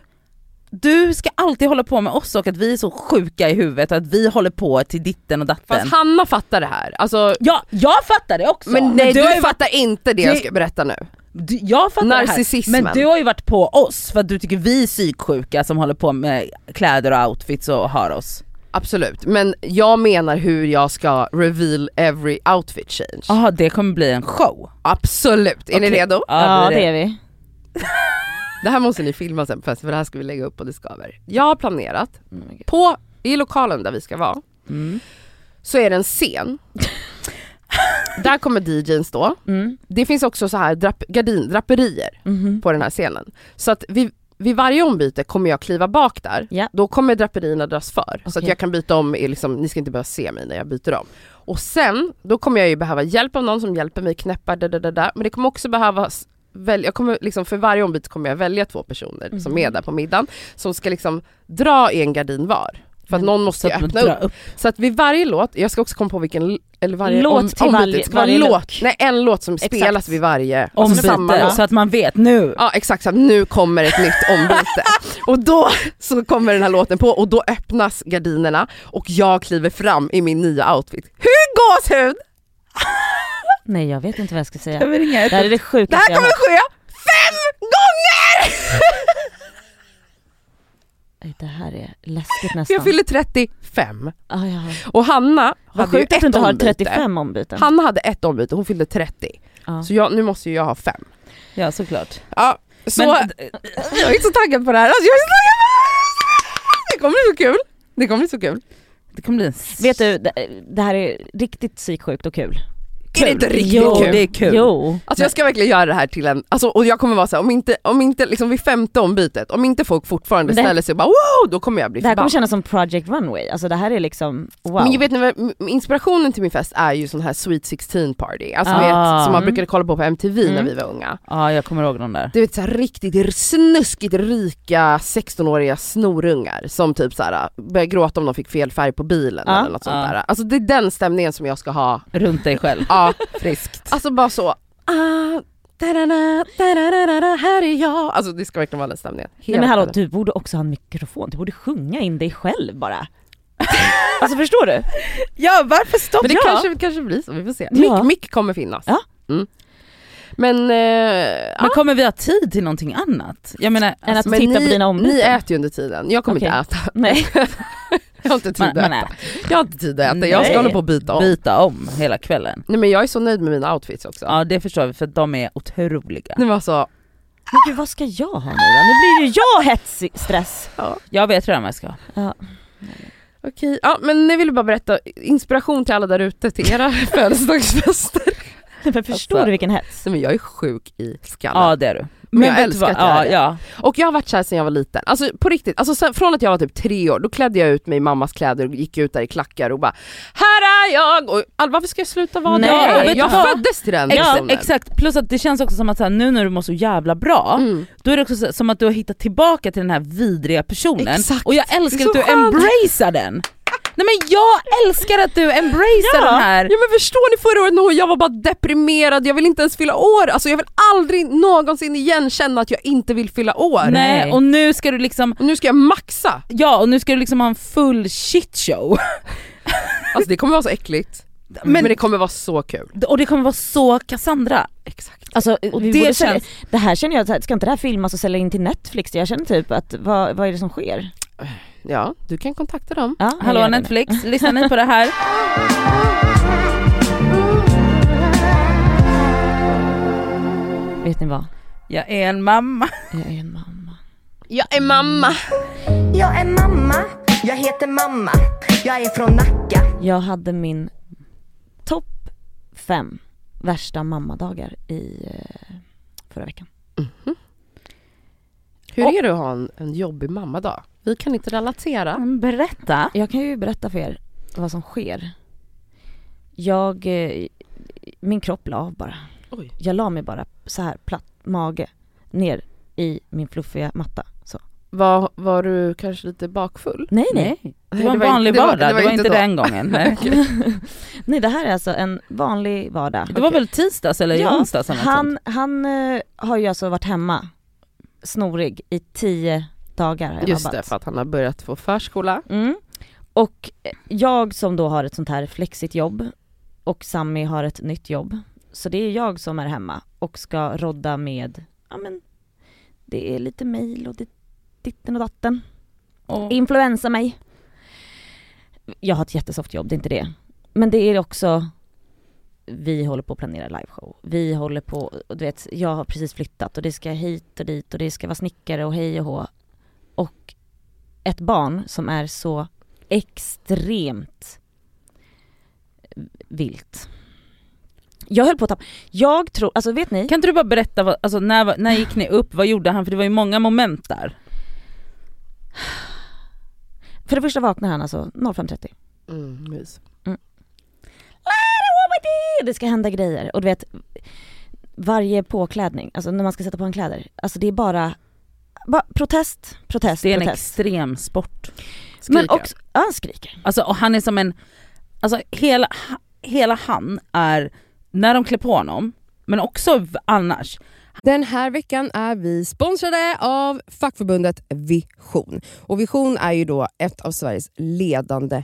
Du ska alltid hålla på med oss och att vi är så sjuka i huvudet och att vi håller på till ditten och datten. Fast Hanna fattar det här. Alltså, Ja, jag fattar det också! men nej, du, har ju varit, fattar inte det jag du- ska berätta nu. du, jag fattar det här. Narcissismen. Men du har ju varit på oss för att du tycker vi är psyksjuka som håller på med kläder och outfits och har oss. Absolut, men jag menar hur jag ska reveal every outfit change. Jaha, det kommer bli en show. Absolut, är ni Okej. redo? ja det är vi. Det här måste ni filma sen på för det här ska vi lägga upp det skaver. Jag har planerat, God. på, i lokalen där vi ska vara, Mm. så är det en scen. där kommer DJn stå. Mm. Det finns också så här drap, gardin, draperier Mhm. på den här scenen. Så att vid, vid varje ombyte kommer jag kliva bak där, Ja. då kommer draperierna dras för. Så att jag kan byta om, liksom, ni ska inte behöva se mig när jag byter om. Och sen, då kommer jag ju behöva hjälp av någon som hjälper mig knäppa da, da, da. men det kommer också behövas välja, jag kommer liksom, för varje ombyte kommer jag välja två personer som Mhm. är där på middagen, som ska liksom dra i en gardin var. För att Men- någon måste ju öppna upp. upp. Så att vid varje låt, jag ska också komma på vilken, eller varje Låt om, till ombyte, varje- ska varje look. låt, nej en låt som Exakt. spelas vid varje, alltså samma Ombyte, låt. så att man vet nu. Ja exakt, så att nu kommer ett nytt ombyte. och då så kommer den här låten på och då öppnas gardinerna och jag kliver fram i min nya outfit. Hur gåshud? Nej jag vet inte vad jag ska säga. Jag vill ringa Det här är det Det sjukaste här jag kommer ske fem gånger! Det här är läskigt nästan. jag fyller 35 ah, ja. och Hanna Vad hade ju att ett du inte har ombyte. 35 ombyten. Hanna hade ett ombyte, hon fyllde 30. Ja. Så jag, nu måste ju jag ha fem. Ja såklart. Ja, så Men, jag är så taggad på det här. Alltså, jag är så taggad på det här! Det kommer bli så kul. Det kommer bli så kul. det kommer bli en Vet du, det, det här är riktigt psyksjukt och kul. Är det inte riktigt jo, kul? det är kul. Jo. Alltså jag ska verkligen göra det här till en, alltså, och jag kommer vara så här, om inte, om inte liksom vid femte ombytet, om inte folk fortfarande det- ställer sig och bara wow, då kommer jag bli Det här kommer förbannad. kännas som Project Runway, alltså det här är liksom wow. Men jag vet ni, inspirationen till min fest är ju sån här Sweet 16 party, alltså Ah. vet, som man brukade kolla på på MTV när Mm. vi var unga. Ja jag kommer ihåg de där. Du vet såhär riktigt snuskigt rika 16-åriga snorungar som typ såhär börjar gråta om de fick fel färg på bilen Ja. eller något sånt Ja. där. Alltså det är den stämningen som jag ska ha. Runt dig själv. Ja, Friskt. alltså bara så, ah, da-da-da, da-da-da-da, här är jag. Alltså det ska verkligen vara den stämningen. Nej men hallå, du borde också ha en mikrofon, du borde sjunga in dig själv bara. alltså förstår du? Ja varför stopp? Men det Ja. kanske, kanske blir så, vi får se. Ja. Mick, mick kommer finnas. Ja. Mm. Men, eh, Men ja. kommer vi ha tid till någonting annat? Jag menar, Än att alltså, men titta på ni, dina ombyten. ni äter ju under tiden, jag kommer Okej. inte äta. Nej. Jag har inte tid man, att äta. Jag har inte tid att äta, jag ska Nej. hålla på och byta om. byta om hela kvällen. Nej men jag är så nöjd med mina outfits också. Ja det förstår vi för att de är otroliga. Det var så, Men gud vad ska jag ha nu då? Nu blir ju jag hetsig stress. ja. Jag vet redan vad jag ska ha. Ja. Okej, ja men jag ville bara berätta, inspiration till alla där ute till era födelsedagsfester. Men förstår Alltså. du vilken hets? Nej men jag är sjuk i skallen. Ja det är du. Men jag älskar att göra ja, det. ja. Och jag har varit kär sedan jag var liten. Alltså på riktigt, alltså sen, från att jag var typ tre år, då klädde jag ut mig i mammas kläder och gick ut där i klackar och bara Här är jag! Och, all, varför ska jag sluta vara Nej, det? Jag vad? föddes till den Ex- personen. exakt, plus att det känns också som att så här, nu när du mår så jävla bra, Mm. då är det också så, som att du har hittat tillbaka till den här vidriga personen. Exakt. Och jag älskar att du embracear den. Nej men jag älskar att du embracear Ja. den här. Ja men förstår ni förra året när jag var bara deprimerad, jag vill inte ens fylla år, alltså jag vill aldrig någonsin igen känna att jag inte vill fylla år. Nej, och nu ska du liksom, Och nu ska jag maxa! ja och nu ska du liksom ha en full shit show. Alltså det kommer vara så äckligt, men, Men, det kommer vara så kul. och det kommer vara så Cassandra. Exakt. Alltså, Och det känns- det här känner jag, ska inte det här filmas och sälja in till Netflix? Jag känner typ att, vad, vad är det som sker? Ja, du kan kontakta dem. Ja, Hallå. Netflix, lyssnar ni på det här? Vet ni vad? Jag är en mamma. Jag är en mamma. Jag är mamma! Jag är mamma, jag heter mamma, jag är från Nacka. Jag hade min topp fem värsta mammadagar i eh, förra veckan. Hur Och- är det att ha en, en jobbig mammadag? Vi kan inte relatera. Berätta. Jag kan ju berätta för er vad som sker. Jag, eh, min kropp la av bara. Oj. Jag la mig bara så här platt mage ner i min fluffiga matta. Så. Var, var du kanske lite bakfull? Nej nej. Nej, det var en det var vanlig inte- det var- vardag, det var, inte så. den gången. Nej. Nej det här är alltså en vanlig vardag. Det var väl tisdags eller Ja, onsdags sånt? Han, han eh, har ju alltså varit hemma snorig i tio dagar Just det, för att han har börjat få förskola. Mm. Och eh, jag som då har ett sånt här flexigt jobb och Sammy har ett nytt jobb. Så det är jag som är hemma och ska rodda med, ja men det är lite mail och det, ditten och datten. Och- Influensa mig. Jag har ett jättesoft jobb, det är inte det. Men det är också, vi håller på att planera liveshow. Vi håller på, och du vet, jag har precis flyttat och det ska hit och dit och det ska vara snickare och hej och hå. Och ett barn som är så extremt vilt. Jag höll på att tappa, jag tror, alltså vet ni? Kan inte du bara berätta, vad, alltså, när, när gick ni upp, vad gjorde han? För det var ju många moment där. För det första vaknar han alltså 05.30. Mm, mys. Det ska hända grejer och du vet varje påklädning, alltså när man ska sätta på en kläder, alltså det är bara, bara protest, protest, Det är en protest. extrem sport. Men Skriker. också, ja han skriker. Alltså, och han är som en, alltså hela, hela han är, när de klär på honom, men också annars, Den här veckan är vi sponsrade av fackförbundet Vision. Och Vision är ju då ett av Sveriges ledande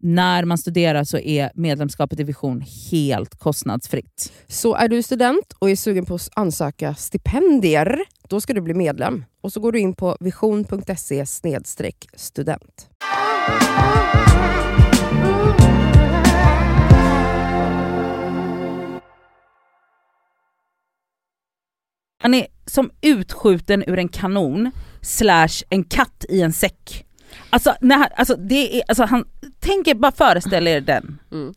när man studerar så är medlemskapet i Vision helt kostnadsfritt. Så är du student och är sugen på att ansöka stipendier, då ska du bli medlem. Och så går du in på vision.se student. Han är som utskjuten ur en kanon slash en katt i en säck. Alltså, när, han- alltså, det är, alltså han, tänk er, bara föreställ er den. Mm.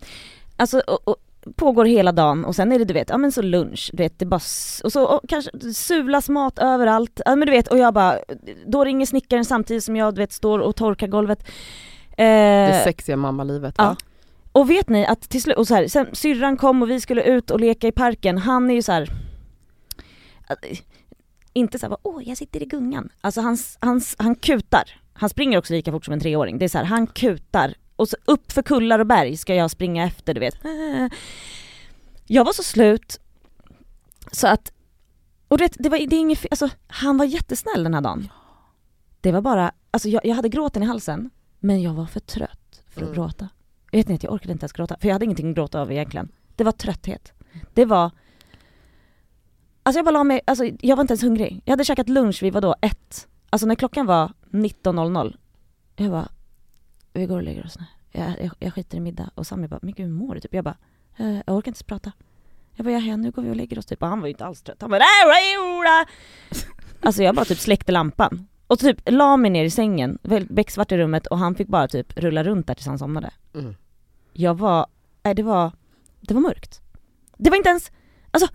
Alltså och, och, pågår hela dagen och sen är det du vet, ja men så lunch, du vet det bara, och så och kanske sulas mat överallt, ja men du vet och jag bara, då ringer snickaren samtidigt som jag du vet står och torkar golvet. Eh, Det sexiga mammalivet va? ja. Och vet ni att till slut, och så här, sen syrran kom och vi skulle ut och leka i parken, han är ju så här. att- Inte såhär, åh jag sitter i gungan. Alltså han, han, han kutar. Han springer också lika fort som en treåring. Det är så här, han kutar. Och så upp för kullar och berg ska jag springa efter du vet. Jag var så slut så att, och det, det var det är inget alltså han var jättesnäll den här dagen. Det var bara, alltså jag, jag hade gråten i halsen, men jag var för trött för att Mm. gråta. Jag vet inte, jag orkade inte ens gråta, för jag hade ingenting att gråta över egentligen. Det var trötthet. Det var Alltså jag bara la mig, alltså jag var inte ens hungrig. Jag hade käkat lunch vid vadå, ett. Alltså när klockan var 19.00. Jag bara, vi går och lägger oss nu. Jag, jag, jag skiter i middag. Och Sami bara, men gud hur mår du? Typ. Jag bara, eh, jag orkar inte prata. Jag bara, ja, nu går vi och lägger oss typ. Och han var ju inte alls trött. Han bara, "Äh, äh." Alltså jag bara typ släckte lampan. Och typ la mig ner i sängen, becksvart i rummet och han fick bara typ rulla runt där tills han somnade. Mm. Jag var, nej det var, det var mörkt. Det var inte ens, alltså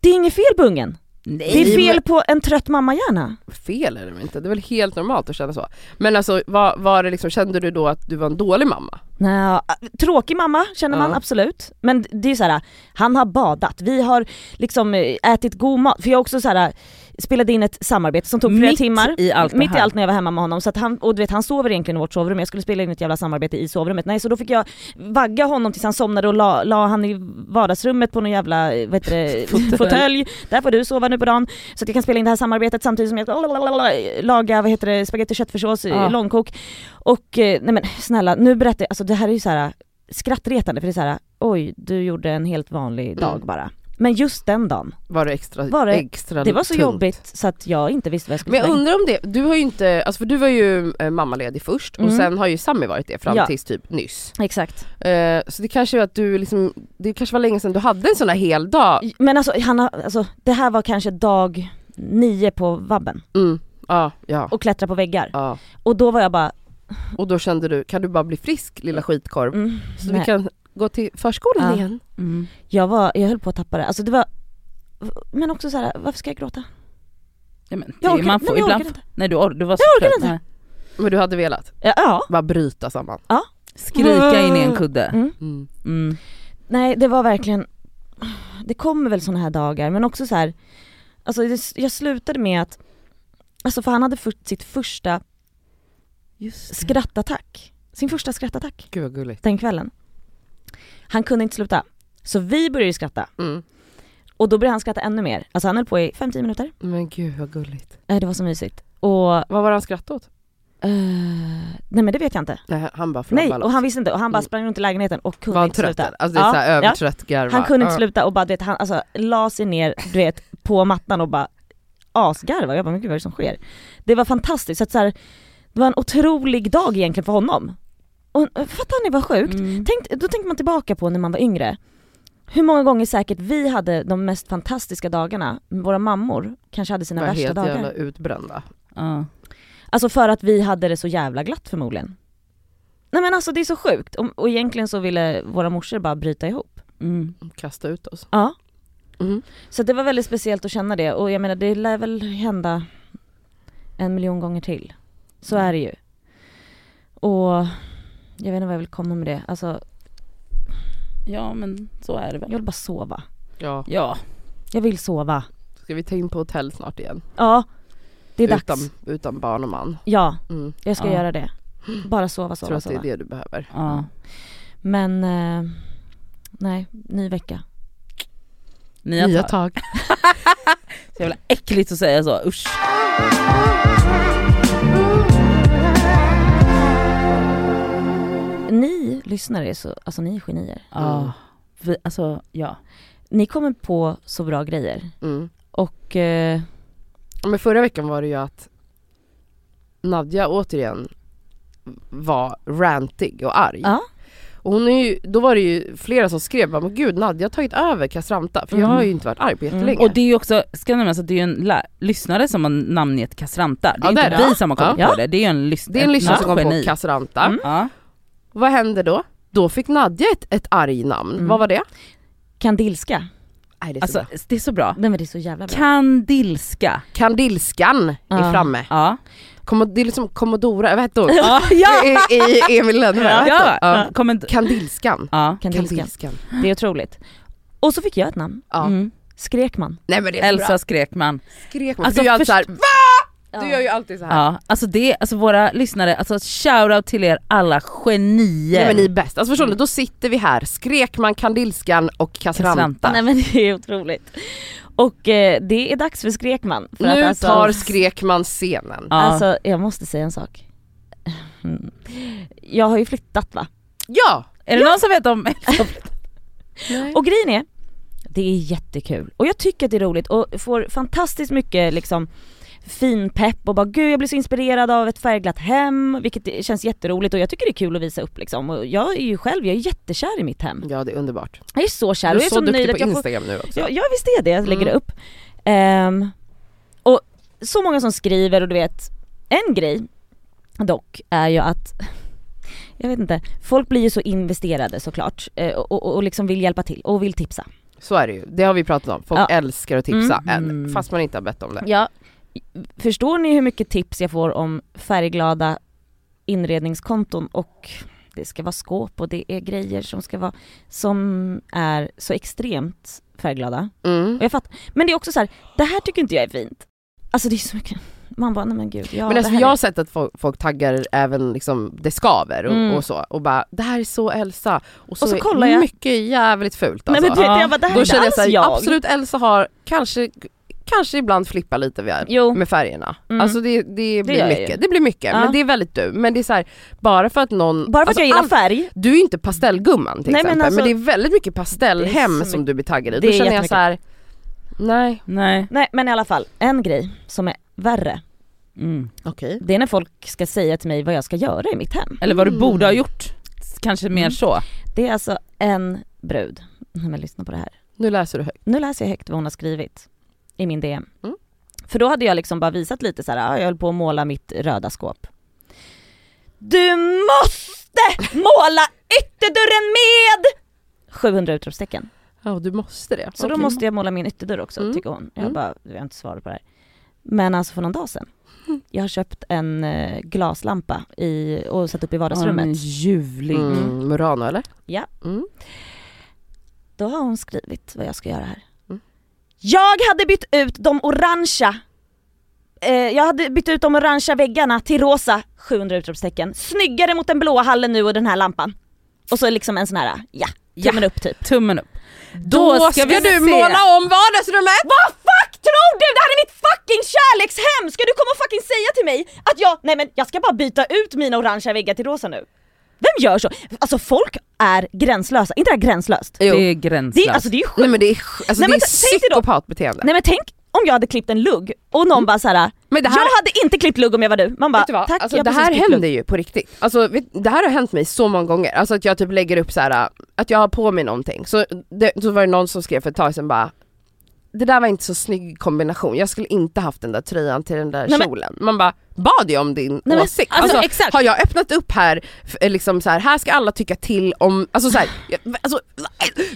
det är inget fel på ungen. Nej, Det är fel men- på en trött mammahjärna. Fel är det väl inte? Det är väl helt normalt att känna så. Men alltså var, var det liksom, kände du då att du var en dålig mamma? Nej, tråkig mamma känner man Ja. absolut. Men det är så här, han har badat, vi har liksom eh, ätit god mat. För jag också så här spelade in ett samarbete som tog flera Mitt timmar. i allt mitt i allt när jag var hemma med honom. Så att han, och du vet han sover egentligen i vårt sovrum, jag skulle spela in ett jävla samarbete i sovrummet. Nej så då fick jag vagga honom tills han somnade och la, la han i vardagsrummet på någon jävla eh, vad heter det, Fåtölj. Där får du sova nu på dagen. Så att jag kan spela in det här samarbetet samtidigt som jag ska laga vad heter det, spagetti och köttfärssås, eh, Ja. långkok. Och eh, nej men snälla, nu berättar jag, alltså det här är ju så här skrattretande för det är så här, oj du gjorde en helt vanlig dag Mm. bara. Men just den dagen, Var det extra, Var det- extra det var så tungt? jobbigt så att jag inte visste vad jag skulle Men jag undrar om det, du har ju inte, alltså för du var ju eh, mammaledig först och Mm. sen har ju Sami varit det fram Ja. tills typ nyss. Exakt. Eh, så det kanske är att du liksom, det kanske var länge sedan du hade en sån här hel dag. Men alltså, han har, alltså det här var kanske dag nio på vabben Mm. Ja, ja, och klättra på väggar. ja. Och då var jag bara, Och då kände du, kan du bara bli frisk lilla skitkorv? mm, Så nej. vi kan gå till förskolan Ja. igen. Mm. jag var, jag höll på att tappa det. Alltså det var, men också så här, varför ska jag gråta? Ja, men, Jag orkar- man nej, får jag ibland, orkar inte. nej du, or, du var så Jag orkar inte. Nej. Men du hade velat Ja, ja. bara bryta samman? Skrika in i en kudde. Mm. Mm. Mm. Nej det var verkligen, det kommer väl såna här dagar men också så här, alltså det, jag slutade med att, alltså för han hade fått sitt första Just det. skrattattack, sin första skrattattack Gud vad gulligt. den kvällen. Han kunde inte sluta, så vi började skritta Mm. och då började han skratta ännu mer. Alltså han höll på i 5-10 minuter, Men gud vad gulligt. Eh, det var så mysigt. Och, Vad var det han skrattade åt? eh, nej men det vet jag inte. Nej han bara Nej, och han visste inte och han bara Mm. sprang runt i lägenheten och kunde Var han inte trött? sluta. eller? Alltså det är Ja, såhär ja. övertrött garva. Han kunde inte Ja. sluta och bara du vet, han alltså, la sig ner du vet, på mattan och bara asgarva. Jag bara men gud vad är det som sker? Det var fantastiskt, så att, så här, det var en otrolig dag egentligen för honom. Och fattar ni vad sjukt? Mm. Tänk, då tänker man tillbaka på när man var yngre. Hur många gånger säkert vi hade de mest fantastiska dagarna, våra mammor kanske hade sina var värsta helt dagar. jävla utbrända. Ja. Alltså för att vi hade det så jävla glatt förmodligen. Nej men alltså det är så sjukt, och, och egentligen så ville våra morsor bara bryta ihop. Mm. Kasta ut oss. Ja. Mm. Så det var väldigt speciellt att känna det och jag menar det lär väl hända en miljon gånger till. Så är det ju. Och jag vet inte vad jag vill komma med det. Alltså ja men så är det jag väl. vill bara sova. Ja. Ja. Jag vill sova. Ska vi ta in på hotell snart igen? Ja, det är utan, dags. utan barn och man. Ja, Mm. jag ska Ja. göra det. Bara sova, Jag tror sova, att det är sova. det du behöver. ja. Men eh, nej, ny vecka. Nya, Nya tag. tag. Så jävla äckligt att säga så, usch. Ni lyssnare är så, alltså ni är genier. Ja. Vi, alltså ja. Ni kommer på så bra grejer. Mm. Och eh, Men förra veckan var det ju att Nadja återigen var rantig och arg. ja, Och hon är ju, då var det ju flera som skrev bara, men gud Nadja har tagit över Castranta för jag Mm. har ju inte varit arg på jättelänge. Och det är ju också, ska nämnas att det är ju en lä- lyssnare som har namngett Castranta. Det är Ja, det inte är det. vi som har kommit Ja. på det, det är ju en, lys- det är en lyssnare som kom på Castranta. Mm. Vad hände då? Då fick Nadja ett, ett arg namn. Mm. Vad var det? Kandilska. Nej, det är så Alltså bra. det är så bra. Nej men det är så jävla bra. Kandilska. Kandilskan är Ja. framme. Ja. Det är liksom Commodora, vad hette hon? Ja, I, i Emil Lönneberg, ja. ja. Kommer- Kandilskan. ja. Kandilska. Kandilskan. Det är otroligt. Och så fick jag ett namn. Ja. Mm. Skrekman. Nej men det är så Elsa bra. Skrekman. Skrek man. Alltså, du alltid först- såhär, Du gör ju alltid så här. Ja, alltså det, alltså våra lyssnare, alltså shoutout till er alla genier. Nej men ni är bäst. Alltså förstår du, då sitter vi här, Skrekman, Kandilskan och. Castranta. Nej men det är otroligt. Och eh, det är dags för Skrekman. För Nu att, alltså, tar Skrekman scenen. Ja. Alltså jag måste säga en sak. Jag har ju flyttat va? Ja! är det någon som vet om Och grejen är, det är jättekul. Och jag tycker att det är roligt och får fantastiskt mycket liksom fin pepp och bara gud jag blir så inspirerad av ett färgglatt hem, vilket känns jätteroligt och jag tycker det är kul att visa upp liksom. Och jag är ju själv, jag är jättekär i mitt hem. Ja det är underbart. Jag är så kär Du och är jag är så, så, duktig nöjd på jag får Instagram nu också. Ja, ja visst är det, jag lägger Mm. det upp. Ehm, och så många som skriver och du vet, en grej dock är ju att jag vet inte, folk blir ju så investerade såklart eh, och, och, och liksom vill hjälpa till och vill tipsa. Så är det ju, det har vi pratat om. Folk Ja. älskar att tipsa, Mm. fast man inte har bett om det. Ja, förstår ni hur mycket tips jag får om färgglada inredningskonton och det ska vara skåp och det är grejer som ska vara, som är så extremt färgglada. Mm. Och jag fattar, men det är också så här, det här tycker inte jag är fint. Alltså det är så mycket, man bara nej men gud, ja men alltså, jag är- har sett att folk, folk taggar även liksom det skaver och, Mm. och så och bara det här är så Elsa och så, Och så är kollar jag. mycket jävligt fult Nej alltså. men du vet, Ja. jag bara, det här är Då känner jag såhär, absolut Elsa har kanske, kanske ibland flippar lite Jo. med färgerna. Mm. Alltså det, det blir jag mycket, det blir mycket Ja. men det är väldigt du. Men det är så här, bara för att någon... Bara för att alltså, jag gillar färg, Du är inte pastellgumman till Nej, men exempel men, alltså- det är väldigt mycket pastellhem Det som du blir taggad i. Det Då känner jag så här. nej. Nej. nej men i alla fall, en grej som är värre, Mm. Okej. det är när folk ska säga till mig vad jag ska göra i mitt hem. Eller vad du Mm. borde ha gjort. Kanske mer Mm. så. Det är alltså en brud, men lyssna på det här. Nu läser du högt. Nu läser jag högt vad hon har skrivit i min DM. Mm. För då hade jag liksom bara visat lite så här, ja, jag höll på att måla mitt röda skåp. Du måste måla ytterdörren med 700 utropstecken. Ja du måste det. Så då Okej. måste jag måla min ytterdörr också Mm. tycker hon. Jag Mm. bara, jag har inte svarat på det här. Men alltså för någon dag sedan, jag har köpt en eh, glaslampa i, och satt upp i vardagsrummet. ljuvlig. Mm, Murano eller? Ja. Mm. Då har hon skrivit vad jag ska göra här. Jag hade bytt ut de orangea eh, jag hade bytt ut de orangea väggarna till rosa, 700 utropstecken. Snyggare mot den blåa hallen nu och den här lampan. Och så liksom en sån här, ja, tummen upp typ. Tummen upp. Då ska, vi du måla om vardagsrummet! Vad fuck tror du? Det här är mitt fucking kärlekshem! Ska du komma och fucking säga till mig att jag, nej men jag ska bara byta ut mina orangea väggar till rosa nu? Vem gör så? Alltså folk är gränslösa, inte det här gränslöst? Jo. Det är Det gränslöst. är, alltså det är ju sjukt. Nej men det är, alltså, Nej, det men är psykopatbeteende. Nej men tänk om jag hade klippt en lugg och någon bara såhär, men det här, jag hade inte klippt lugg om jag var du. Man bara, tack alltså, jag det här händer ju på riktigt. Alltså, vet, det här har hänt mig så många gånger, alltså att jag typ lägger upp så här att jag har på mig någonting. Så, det, så var det någon som skrev för ett tag sedan bara det där var inte så snygg kombination, jag skulle inte haft den där tröjan till den där Nej, men- kjolen. Man bara, bad jag om din men- åsikt? alltså, Alltså, exakt. har jag öppnat upp här, f- liksom så här, här ska alla tycka till om, alltså så här, jag- alltså,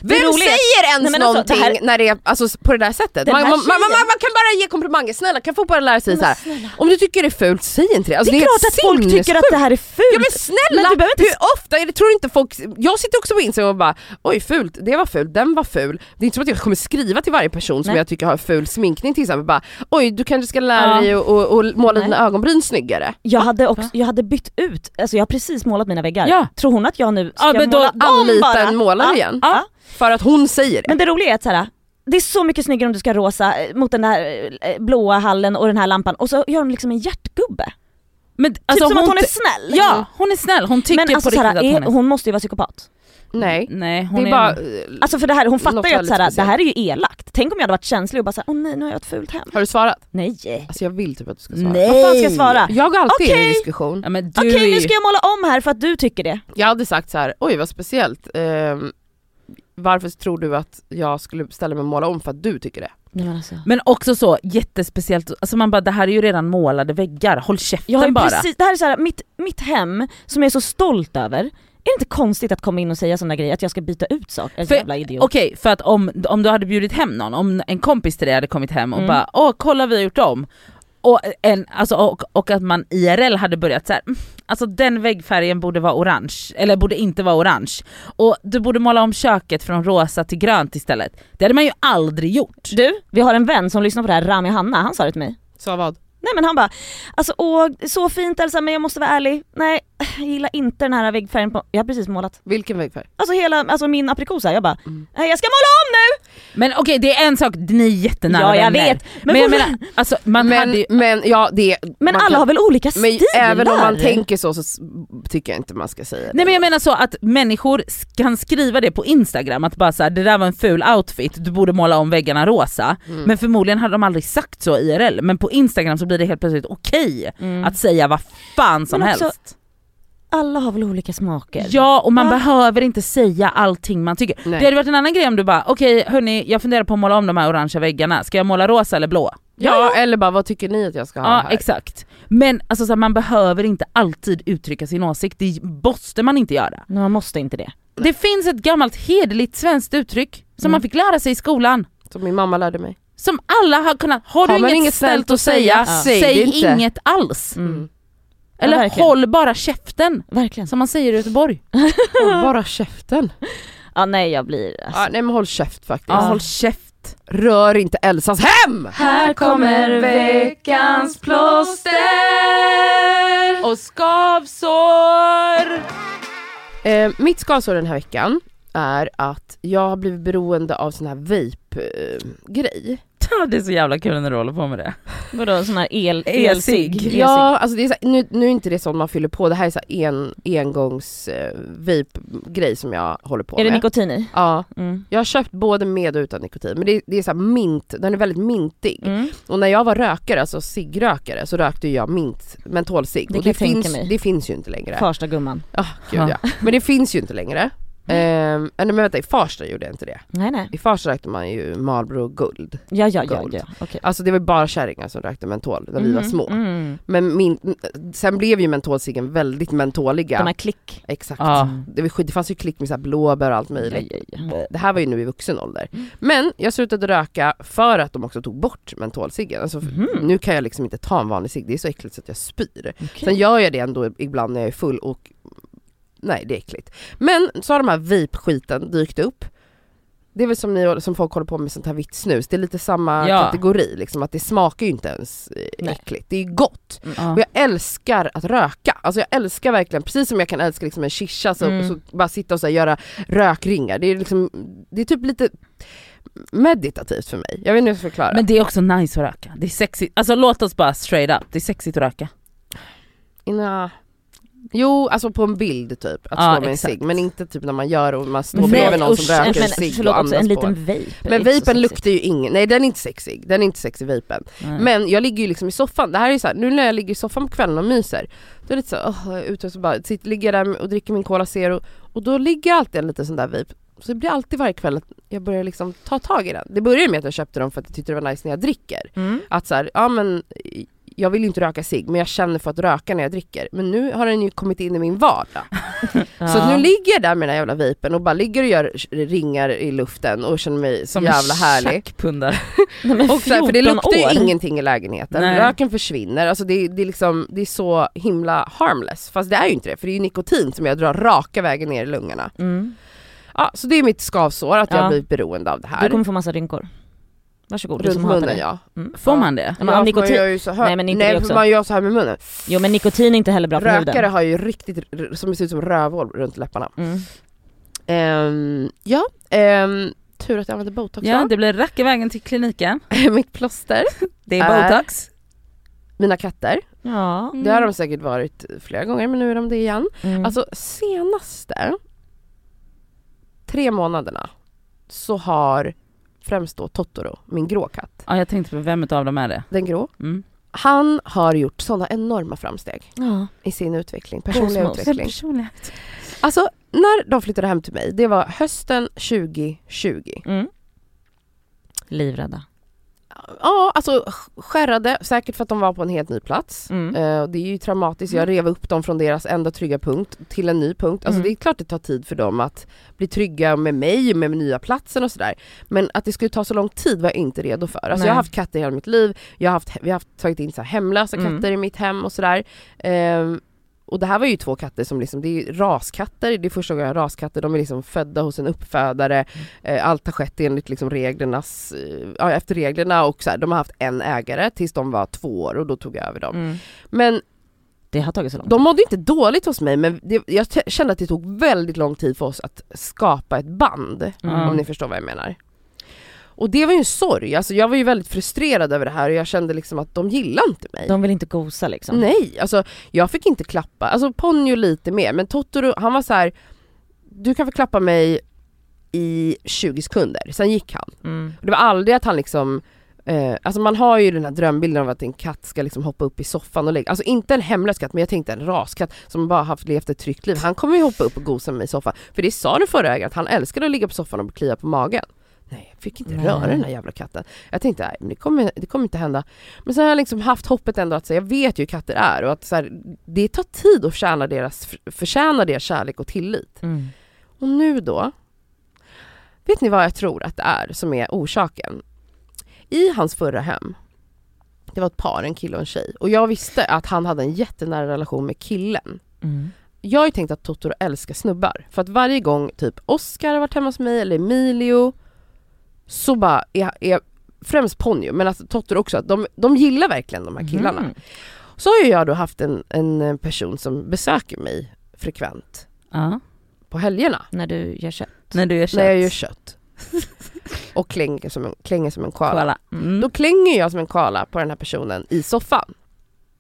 vem säger ens Nej, men alltså, någonting det här- när det är alltså, på det där sättet? Man, man, man, man, kan bara ge komplimanger, snälla kan folk bara lära sig Men så här. om du tycker det är fult, säg inte det. Alltså, det är klart att folk tycker att det här är fult. Ja men snälla, Men inte- hur ofta det, tror inte folk, jag sitter också på Instagram och bara oj fult, det var fult, den var ful. Det är inte som att jag kommer skriva till varje person som Nej. jag tycker har ful sminkning till exempel, bara oj du kanske ska lära Ja. dig att måla Nej. dina ögonbryn snyggare. Jag hade, också, jag hade bytt ut, alltså jag har precis målat mina väggar. Ja. Tror hon att jag nu ska Ja, men då måla om bara? en målare Ja. igen. Ja. För att hon säger det. Men det roliga är att så här, det är så mycket snyggare om du ska rosa eh, mot den där eh, blåa hallen och den här lampan och så gör hon liksom en hjärtgubbe. Men, Typ alltså, som att hon är snäll. Ja, hon är snäll. Hon tycker Men alltså på riktigt att hon är hon måste ju vara psykopat. Nej, Nej det hon är bara... eh, Alltså för det här, hon fattar ju att väldigt så här, det här är ju elakt. Tänk om jag hade varit känslig och bara såhär, åh nej nu har jag ett fult hem. Har du svarat? Nej. Alltså jag vill typ att du ska svara. Nej. Vad fan ska jag svara? Jag går alltid in i Okej. diskussion. Ja, Okej är nu ska jag måla om här för att du tycker det. Jag hade sagt så här: oj vad speciellt. Ehm, varför tror du att jag skulle ställa mig och måla om för att du tycker det? Nej, men alltså. Men också så jättespeciellt, alltså man bara det här är ju redan målade väggar, håll käften har bara. precis, det här är så här, mitt, mitt hem som jag är så stolt över, är det inte konstigt att komma in och säga sådana grejer, att jag ska byta ut saker? För- Jävla idiot. Okej, för att om, om du hade bjudit hem någon, om en kompis till dig hade kommit hem och Mm. bara åh kolla vi har gjort om. Och, en, alltså, och, och att man IRL hade börjat så här, "Mm, alltså den väggfärgen borde vara orange, eller borde inte vara orange. Och du borde måla om köket från rosa till grönt istället. Det hade man ju aldrig gjort. Du, vi har en vän som lyssnar på det här, Rami Hanna, han sa det till mig. Så vad? Nej men han bara, alltså åh, så fint Elsa men jag måste vara ärlig, nej jag gillar inte den här väggfärgen på, jag har precis målat. Vilken väggfärg? Alltså hela, alltså min aprikosa, jag bara, Mm. nej jag ska måla om nu! Men okej det är en sak, ni är jättenära Ja jag vänner. vet, Men, men, jag menar, alltså man hade Men, ju, men ja det... men man alla kan- har väl olika Men stilar? även om man tänker så så tycker jag inte man ska säga det. Nej men jag menar så att människor kan skriva det på instagram, att bara så här, det där var en ful outfit, du borde måla om väggarna rosa. Mm. Men förmodligen hade de aldrig sagt så IRL, men på instagram så blir det helt plötsligt okej Mm. att säga vad fan som också- helst. Alla har väl olika smaker? Ja och man Va? behöver inte säga allting man tycker. Nej. Det hade varit en annan grej om du bara okej hörni jag funderar på att måla om de här orangea väggarna, ska jag måla rosa eller blå? Ja, eller bara vad tycker ni att jag ska ha Ja här? exakt. Men alltså, så här, man behöver inte alltid uttrycka sin åsikt, det måste man inte göra. Nej, man måste inte det. Det finns ett gammalt hederligt svenskt uttryck som Mm. man fick lära sig i skolan. Som min mamma lärde mig. Som alla har kunnat, har du Har man inget, inget snällt att säga, säga, säg, säg inget alls. Mm. Eller Ja, håll bara käften, Verkligen. som man säger i Göteborg. Håll bara käften. Ja nej jag blir alltså. Ja, nej men håll käft faktiskt. Ja, håll käft. Rör inte Elsas hem! Här kommer veckans plåster och skavsår. Eh, mitt skavsår den här veckan är att jag har blivit beroende av sån här vape-grej. Det är så jävla kul när du håller på med det. Vadå sån här el, elsig? Ja, alltså det är så nu, nu är inte det sånt man fyller på, det här är så en engångs eh, vape-grej som jag håller på Är det med. nikotin i? Ja, Mm. jag har köpt både med och utan nikotin men det, det är så mint, den är väldigt mintig. Mm. Och när jag var rökare, alltså ciggrökare, så rökte jag mint, mentolcigg. Det och det finns, mig. det finns ju inte längre. Farsta gumman. Ah, gud, ja. Men det finns ju inte längre. Ehm, nej men vänta, i Farsta gjorde jag inte det. Nej nej. I Farsta rökte man ju Marlboro Guld. Ja ja ja, Gold. ja. okej. Alltså det var bara kärringar som rökte mentol när vi var Mm, små. Mm. Men min, sen blev ju mentolciggen väldigt mentoliga. De här klick. Exakt. Ja. Det, var, det fanns ju klick med så blåbär och allt möjligt. ja, ja. Det här var ju nu i vuxen ålder. Men jag slutade röka för att de också tog bort mentolciggen. Alltså, Mhm. Nu kan jag liksom inte ta en vanlig cigg, det är så äckligt så att jag spyr. Okej. Sen gör jag det ändå ibland när jag är full och nej det är äckligt. Men så har de här vape-skiten dykt upp. Det är väl som, ni, som folk håller på med sånt här vitt snus, det är lite samma Ja. kategori liksom, att det smakar ju inte ens eh, Nej. äckligt, det är gott. Ja. Och jag älskar att röka, alltså jag älskar verkligen, precis som jag kan älska liksom en shisha så, Mm. så bara sitta och så här, göra rökringar, det är liksom, det är typ lite meditativt för mig. Jag vet inte hur jag ska förklara. Men det är också nice att röka, det är sexigt. Alltså låt oss bara straight up, det är sexigt att röka. Nja. Jo, alltså på en bild typ, att Ja, stå med en cigg, men inte typ när man gör och man står bredvid någon usch, som röker men en cigg och andas en liten vape. Men vapen luktar ju ingen, nej den är inte sexig, den är inte sexig vapen. Nej. Men jag ligger ju liksom i soffan, det här är så här, nu när jag ligger i soffan på kvällen och myser, då är det lite så här, åh, jag är ute och så bara sitter, ligger jag där och dricker min Cola Zero och då ligger alltid en liten sån där vape. Så det blir alltid varje kväll att jag börjar liksom ta tag i den. Det började med att jag köpte dem för att jag tyckte det var nice när jag dricker. Mm. Att så här, ja men jag vill ju inte röka cigg men jag känner för att röka när jag dricker. Men nu har den ju kommit in i min vardag. Så att nu ligger jag där med den här jävla vapen och bara ligger och gör ringar i luften och känner mig så Som jävla härlig. men Och så här, för det 14 luktar ju år. ingenting i lägenheten, Nej. röken försvinner, alltså det, det, är liksom, det är så himla harmless. Fast det är ju inte det, för det är ju nikotin som jag drar raka vägen ner i lungorna. Mm. Ja, så det är mitt skavsår, att jag Ja. har blivit beroende av det Du här. kommer få massa rynkor. Varsågod, du Runt som hatar munnen det. ja. Mm. Får man det? Ja, ja, för nikotin- man gör ju så här, Nej, men inte nej det också. man gör så här med munnen. Jo men nikotin är inte heller bra för Rökare huden. har ju riktigt, som ser ut som rövhål runt läpparna. Mm. Ehm, ja, ehm, tur att jag använder botox Ja då. det blir rack i vägen till kliniken. Mitt plåster, Det är botox. mina katter. Ja. Det har de säkert varit flera gånger men nu är de det igen. Mm. Alltså senaste, tre månaderna så har främst då Totoro, min grå katt, Ja jag tänkte på vem av dem är det? den grå, Mm. han har gjort sådana enorma framsteg Ja. i sin utveckling, personliga Kosmos. utveckling. Personlighet. Alltså när de flyttade hem till mig, det var hösten 2020. Mm. Livrädda. Ja, alltså skärrade, säkert för att de var på en helt ny plats. Mm. Eh, det är ju traumatiskt, jag rev upp dem från deras enda trygga punkt till en ny punkt. Alltså Mm. det är klart det tar tid för dem att bli trygga med mig med nya platsen och sådär. Men att det skulle ta så lång tid var jag inte redo för. Alltså Nej. jag har haft katter hela mitt liv, jag har haft, vi har haft, tagit in så hemlösa Mm. katter i mitt hem och sådär. Ehm, och det här var ju två katter som liksom, det är raskatter, det är första gången jag har raskatter, de är liksom födda hos en uppfödare, eh, allt har skett enligt liksom reglernas, eh, ja, efter reglerna och så här, de har haft en ägare tills de var två år och då tog jag över dem. Mm. Men Det har tagit så lång tid. de mådde inte dåligt hos mig men det, jag kände att det tog väldigt lång tid för oss att skapa ett band, Mm. om ni förstår vad jag menar. Och det var ju en sorg, alltså jag var ju väldigt frustrerad över det här och jag kände liksom att de gillar inte mig. De vill inte gosa liksom. Nej, alltså jag fick inte klappa, alltså Ponyo lite mer men Totoro han var så här. du kan få klappa mig i 20 sekunder, sen gick han. Mm. Det var aldrig att han liksom Eh, alltså man har ju den här drömbilden av att en katt ska liksom hoppa upp i soffan och lägga, alltså inte en hemlös katt men jag tänkte en raskatt som bara haft levt ett tryggt liv. Han kommer ju hoppa upp och gosa med mig i soffan. För det sa den förra ägaren att han älskade att ligga på soffan och klia på magen. Nej, jag fick inte Nej. röra den här jävla katten. Jag tänkte, nej men det kommer, det kommer inte hända. Men sen har jag liksom haft hoppet ändå att säga, jag vet ju hur katter är och att så här, det tar tid att förtjäna deras, förtjäna deras kärlek och tillit. Mm. Och nu då? Vet ni vad jag tror att det är som är orsaken? I hans förra hem, det var ett par, en kille och en tjej. Och jag visste att han hade en jättenära relation med killen. Mm. Jag har ju tänkt att Totoro älskar snubbar. För att varje gång typ Oscar har varit hemma hos mig, eller Emilio, så bara är, är främst Ponyo, men alltså Totoro också, att de, de gillar verkligen de här killarna. Mm. Så har ju jag då haft en, en person som besöker mig frekvent Ja. på helgerna. När du gör kött. När du gör kött. När jag gör kött. och klänger som en, klänger som en koala. Koala. Mm. Då klänger jag som en koala på den här personen i soffan.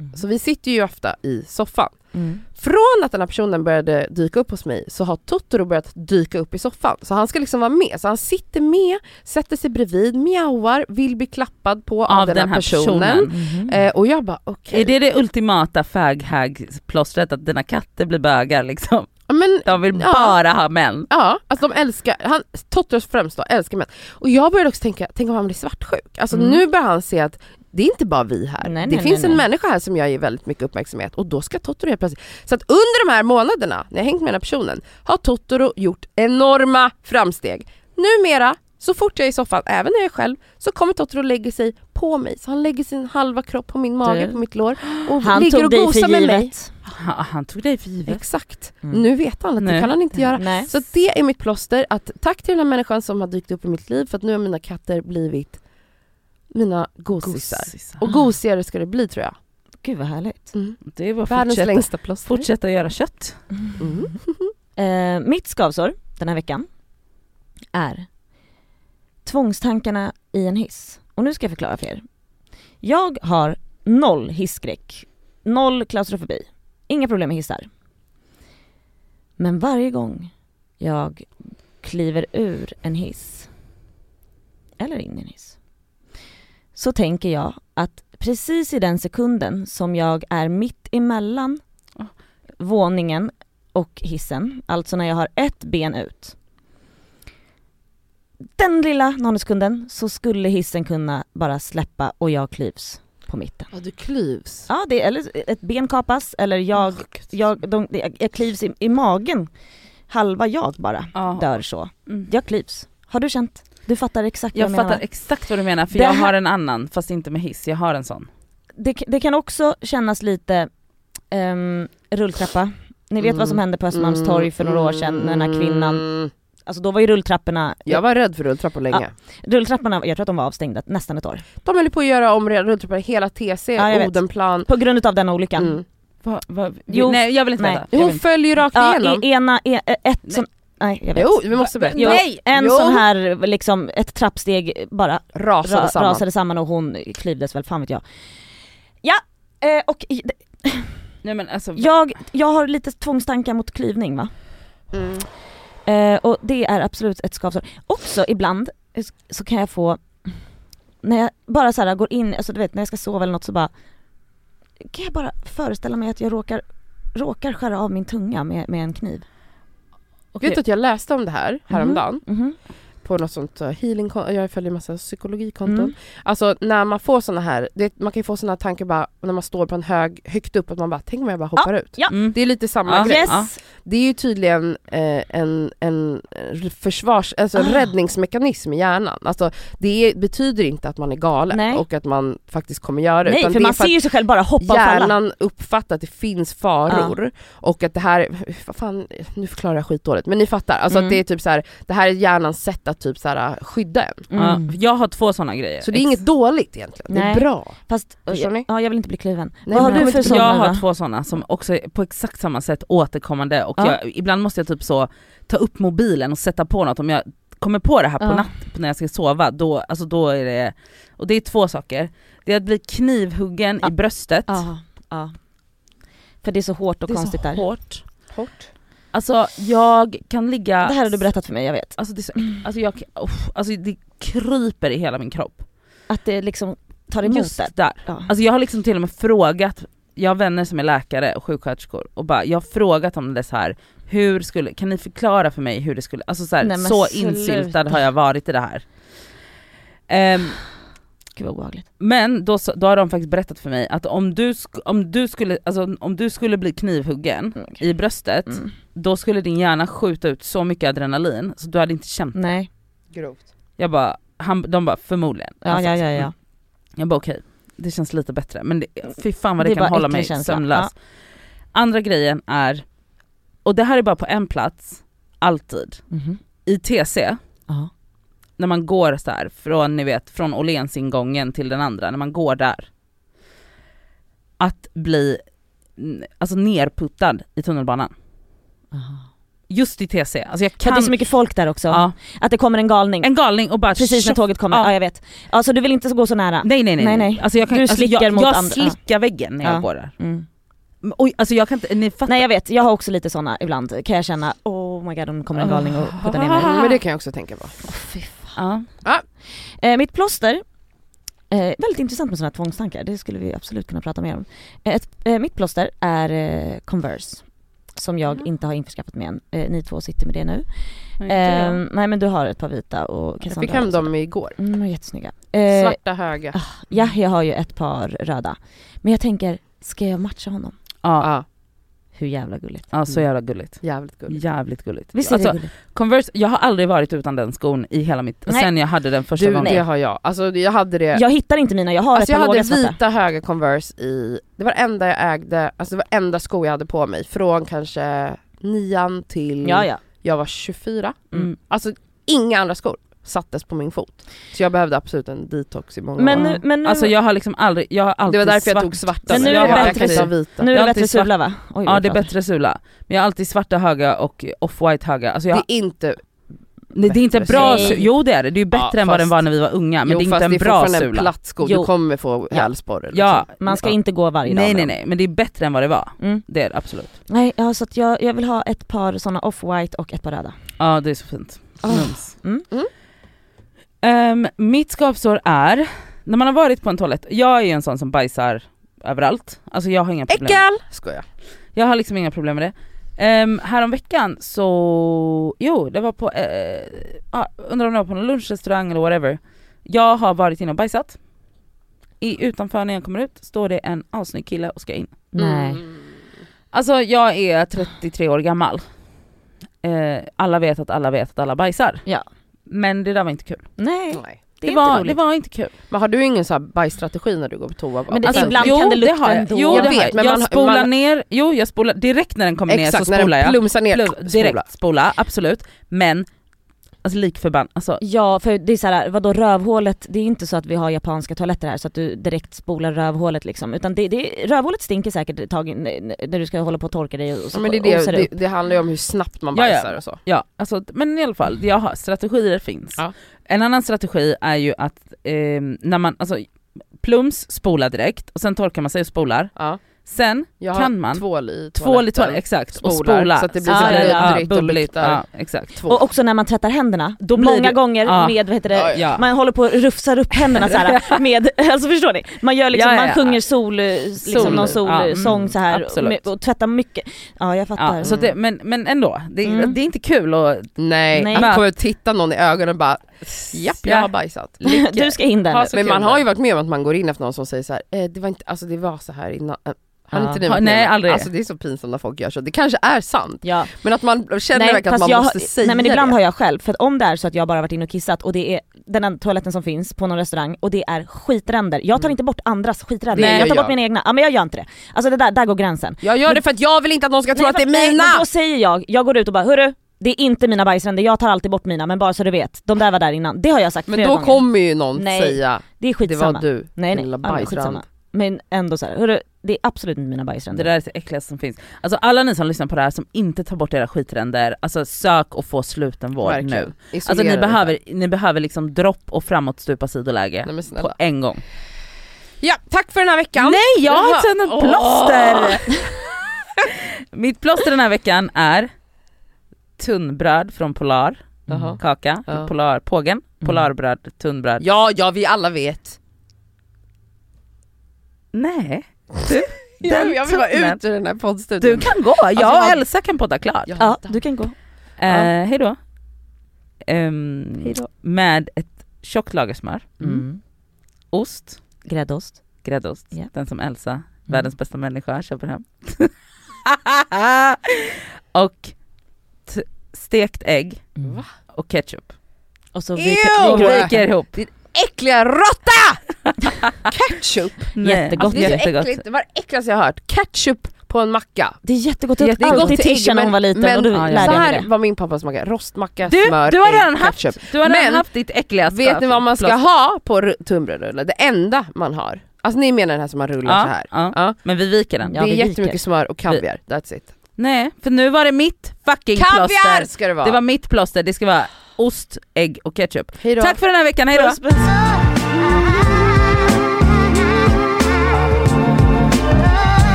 Mm. Så vi sitter ju ofta i soffan. Mm. Från att den här personen började dyka upp hos mig så har Totoro börjat dyka upp i soffan. Så han ska liksom vara med. Så han sitter med, sätter sig bredvid, mjauar, vill bli klappad på av, den, här personen. Mhm. Eh, och jag bara okej. Är det det ultimata fag-hag-plåstret att dina katter blir bögar liksom? Men, De vill Ja. bara ha män. Ja, alltså de älskar, han, Totros främst då, älskar män. Och jag började också tänka, tänk om han blir svartsjuk? Alltså Mm. nu börjar han se att det är inte bara vi här. Nej, det nej, finns nej, en nej. människa här som jag ger väldigt mycket uppmärksamhet och då ska Totoro helt plötsligt... Så att under de här månaderna, när jag hängt med den här personen, har Totoro gjort enorma framsteg. Numera, så fort jag är i soffan, även när jag är själv, så kommer Totoro lägger sig på mig. Så han lägger sin halva kropp på min mage, Du. på mitt lår och Han ligger och gosar med mig. Han, han tog dig för givet. Exakt. Mm. Nu vet han att det kan han inte göra. Nej. Så det är mitt plåster, att tack till den här människan som har dykt upp i mitt liv för att nu har mina katter blivit mina gosisar. Gosisar. Och gosigare ska det bli tror jag. Gud vad härligt. Mm. Det att Världens fortsätta, längsta plåster. fortsätta göra kött. Mm. Eh, mitt skavsår den här veckan är tvångstankarna i en hiss. Och nu ska jag förklara för er. Jag har noll hisskräck, noll klaustrofobi, inga problem med hissar. Men varje gång jag kliver ur en hiss, eller in i en hiss, så tänker jag att precis i den sekunden som jag är mitt emellan Oh. våningen och hissen, alltså när jag har ett ben ut. Den lilla nanosekunden så skulle hissen kunna bara släppa och jag klyvs på mitten. Ja, du klyvs. Ja, det, eller ett ben kapas eller jag, jag, de, jag, klyvs i, i magen. Halva jag bara Ja. dör så. Mm. Jag klyvs. Har du känt? Du fattar exakt vad Jag jag menar? fattar va? exakt vad du menar för Det jag har en annan fast inte med hiss, jag har en sån. det, det kan också kännas lite um, rulltrappa. Ni vet vad som Mm. hände på Östermalmstorg för några år sedan när den här kvinnan, Mm. alltså då var ju rulltrapporna, Jag var rädd för rulltrappor länge. rulltrapporna, jag tror att de var avstängda nästan ett år. De höll på att göra om rulltrappor i hela TC, Ja, jag. Odenplan. På grund av den olyckan. Mm. Va, va, Jo, nej jag vill inte nej. veta. Jag Hon ju rakt Ja, igenom. i ena, e, ett Nej. Nej jag vet. Jo, vi måste berätta. Jo, Nej! en Jo. sån här liksom, ett trappsteg bara Rasade ra, samman. rasade samman och hon klyvdes väl, fan vet jag. Ja, eh, och Nej men alltså, jag, jag har lite tvångstankar mot klyvning va. Mm. Eh, och det är absolut ett skavsår. Också ibland så kan jag få, när jag bara så här går in, alltså du vet när jag ska sova eller något så bara kan jag bara föreställa mig att jag råkar, råkar skära av min tunga med, med en kniv. Vet du att jag läste om det här häromdagen? Mhm. På något sånt uh, healing jag följer massa psykologikonton. Mm. Alltså när man får såna här, det, man kan ju få såna här tankar bara när man står på en hög, högt upp att man bara tänk om jag bara hoppar ut. Ja. Mm. Det är lite samma Ja. grej. Yes! Det är ju tydligen eh, en, en försvars, alltså Ah. räddningsmekanism i hjärnan. Alltså det är, betyder inte att man är galen Nej. och att man faktiskt kommer göra det. Nej utan för det man för ser ju sig själv bara hoppa och falla. hjärnan uppfattar att det finns faror och att det här, vad fan, nu förklarar jag skitdåligt men ni fattar. Alltså Mm. att det är typ så här, det här är hjärnans sätt att typ så här, skydda en. Mm. Ja, jag har två sådana grejer. Så det är inget dåligt egentligen, det är Nej. bra. Fast, Förstår ni? ja jag vill inte bli kluven. Nej, Vad har du jag för sådana jag har två sådana som också är på exakt samma sätt återkommande och Ja. jag, ibland måste jag typ så ta upp mobilen och sätta på något om jag kommer på det här på Ja. natten när jag ska sova, då, alltså då är det, och det är två saker. Det är att bli knivhuggen Ja. i bröstet, Ja, ja. För det är så hårt och det är konstigt så där. hårt. Hårt. Alltså jag kan ligga... Det här har du berättat för mig, jag vet. Alltså det, så, alltså jag, uff, alltså det kryper i hela min kropp. Att det liksom tar emot Just där. där. Ja. Alltså jag har liksom till och med frågat, jag har vänner som är läkare och sjuksköterskor och bara, jag har frågat om det så här. hur skulle, kan ni förklara för mig hur det skulle, alltså så, här, Nej, så insyltad har jag varit i det här. Ehm, Gud vad obehagligt. men då, då har de faktiskt berättat för mig att om du, om du, skulle, alltså, om du skulle bli knivhuggen Mm, i bröstet, Mm. då skulle din hjärna skjuta ut så mycket adrenalin så du hade inte känt det. Nej, Grovt. Jag bara, han, de bara förmodligen. ja Alltså, ja ja ja. mm. Jag bara okej, det känns lite bättre men det, fy fan vad det, Det kan hålla mig känsla. sömnlös. Andra grejen är, och det här är bara på en plats, alltid. Mhm. I TC, Ja. När man går så här från, ni vet, från Åhlénsingången till den andra, när man går där. Att bli alltså nerputtad i tunnelbanan. Aha. Just i TC. Alltså jag kan... att det är så mycket folk där också. ja, Att det kommer en galning. en galning och bara Precis när tåget kommer, Ja. ja. jag vet. Ja så du vill inte gå så nära? Nej nej nej. Nej, nej. Alltså jag kan, Du alltså slickar jag, mot jag andra- slickar väggen när jag Ja. går där. Mm. Oj, alltså jag kan inte, ni fattar. Nej jag vet, jag har också lite såna ibland, kan jag känna oh my god om det kommer en galning och puttar ner mig. Men det kan jag också tänka på. Oh, fan. Ja. Eh, mitt plåster, eh, väldigt intressant med sådana här tvångstankar, det skulle vi absolut kunna prata mer om. Eh, ett, eh, mitt plåster är eh, Converse, som jag Mm. inte har införskaffat med än. Eh, ni två sitter med det nu. Nej, Eh, jag. nej men du har ett par vita och Jag Cassandra fick har hem dem igår. Mm, jättesnygga. Eh, Svarta höga. ja, jag har ju ett par röda. Men jag tänker, ska jag matcha honom? Ja, Ja, Hur jävla gulligt. ja, så jävla gulligt. jävligt gulligt. Jävligt gulligt. Visst är alltså, det gulligt? Converse, jag har aldrig varit utan den skon i hela mitt, Nej. sen jag hade den första Du, gången. det har jag. Alltså jag hade det Jag hittar inte mina, jag har Alltså ett jag par hade låga svarta. vita höga Converse i, det var det enda jag ägde, alltså det var enda sko jag hade på mig från kanske nian till Ja ja. jag var 24. Mm. Alltså inga andra skor sattes på min fot. Så jag behövde absolut en detox i många Men år. nu, men nu, Alltså jag har liksom aldrig, jag har alltid Det var därför jag svart, tog svarta. Men nu jag, är det jag bättre vita. nu är jag det bättre svart- sula va? Oj, Ja det är bättre sula, men jag har alltid svarta höga och off-white höga. Alltså jag, Det är inte, det, det är inte bra sula. su- jo det är det, det är ju bättre Ja, än vad den var när vi var unga men jo, det är inte en det är bra fortfarande en sula. platt sko, Jo. du kommer få Ja. hälsporre. Liksom. Ja, Man ska ja. inte gå varje dag Nej nej nej, men det är bättre än vad det var. Mm. Det är det absolut. Nej, ja, så att jag, jag vill ha ett par såna off-white och ett par röda. Ja det är så fint. Mums. Mm. Mm. Ehm, mitt skavsår är, när man har varit på en toalett, jag är ju en sån som bajsar överallt. Alltså jag har inga problem. Äckel! Skojar. Jag har liksom inga problem med det. Um, häromveckan så, jo det var på, uh, undrar om det var på någon lunchrestaurang eller whatever. Jag har varit inne och bajsat. I, utanför när jag kommer ut står det en assnygg kille och ska in. Nej. Mm. Alltså jag är 33 år gammal. Eh, alla vet att alla vet att alla bajsar. Ja. Men det där var inte kul. Nej, Nej. det Det, var, det var inte kul. Men har du ingen så här bajsstrategi när du går på toa? Men det- Alltså, ibland kan det lukta har jag. ändå. Jo Jag det har vet, jag. men Jag man- spolar man- ner, jo jag spolar, direkt när den kommer ner Exakt, så när spolar den jag. plumsar ner, Plum, spola. direkt spola, absolut. Men, alltså lik förbannat, alltså Ja för det är såhär, vadå rövhålet, det är inte så att vi har japanska toaletter här så att du direkt spolar rövhålet liksom. Utan det, det, rövhålet stinker säkert ett tag in- när du ska hålla på och torka dig och så Ja, men det, är det, det det, handlar ju om hur snabbt man Ja, ja. bajsar och så. Ja, alltså, men i alla fall, jag har, strategier finns. Ja. En annan strategi är ju att eh, när man, alltså plums, spola direkt och sen torkar man sig och spolar. Ja. Sen Jag kan man tvål i tvål i toaletten. exakt, och Spolar, spola. så att det blir så det här bubbligt och. Ja, exakt. Och också när man tvättar händerna, Då blir många det- gånger ja. med, vad heter det, Ja. man håller på och rufsar upp händerna så här med, alltså förstår ni? Man gör liksom, Ja, ja, man ja. sjunger sol, liksom Sol, någon ja, mm, solsång så här med, och tvättar mycket. Ja jag fattar. Ja, så det, men, men ändå, det, Mm. det är inte kul att Nej, Nej. att kommer att titta någon i ögonen och bara japp jag har bajsat. du ska in där Men man har ju varit med om att man går in efter någon som säger så här, eh, det var inte, alltså det var så här innan. Eh, Har inte ni varit nej, med aldrig. Alltså det är så pinsamt när folk gör så. Det kanske är sant, Ja. men att man känner Nej, verkligen att man jag, måste säga nej men ibland det. har jag själv, för att om det är så att jag bara varit inne och kissat och det är den här toaletten som finns på någon restaurang och det är skitränder, jag tar Mm. inte bort andras skitränder, Det jag tar bort jag. mina egna, ja men jag gör inte det. Alltså det där, där går gränsen. Jag gör det för att jag vill inte att någon ska tro Nej, att det är nej, mina! men då säger jag, jag går ut och bara hörru, det är inte mina bajsränder, jag tar alltid bort mina men bara så du vet, de där var där innan. Det har jag sagt Men flera då gånger. kommer ju någon Nej, säga, det är det var du, nej nej, lilla ja, men bajsrand. skitsamma. Men ändå så här, hörru, det är absolut inte mina bajsränder. Det där är det äckligaste som finns. Alltså alla ni som lyssnar på det här som inte tar bort era skitränder, alltså sök och få slutenvård nu. Verkligen. Alltså Isolera ni det behöver, ni behöver liksom dropp och framåtstupa sidoläge på en gång. Ja, tack för den här veckan! Nej jag har ett Åh. plåster! Mitt plåster den här veckan är tunnbröd från Polar, Jaha. kaka, Ja. Polar, pågen, polarbröd, tunnbröd. Ja, ja vi alla vet. Nej, du, Jag, den jag vill bara tunnen. ut ur den här poddstudion. Du kan gå, jag och vad- Elsa kan podda klart. Ja, Ja, du kan gå. Eh, hejdå. Ehm, Hejdå. med ett tjockt lager smör, Mm. ost, Gräddost. gräddost, Ja. den som Elsa, Mm. världens bästa människa, köper hem. och stekt ägg Mm. Va? och ketchup. Och så viker, ihop. Äckliga råtta! Ketchup! Nej, Jättegott. Alltså, det är så jättegott. äckligt, det var det äckligaste jag har hört. Ketchup på en macka. Det är jättegott, Det är alltid till ägg, Tisha när hon var liten men- och då Ja, ja. lärde Så här var min pappas macka, rostmacka, Du, smör, du har ägg, redan haft, ketchup. du har redan Men- haft ditt äckligaste. Vet ni vad man ska plåster. ha på ru- tunnbrödsrulle? Det enda man har. Alltså ni menar den här som man rullar Ja, så här. ja. Ja. Men vi viker den. Ja, det är vi jättemycket viker. smör och kaviar, that's it. Nej, för nu var det mitt fucking Kaviar plåster. ska det vara! Det var mitt plåster, det ska vara ost, ägg och ketchup. Hejdå. Tack för den här veckan, hejdå! Puss, puss.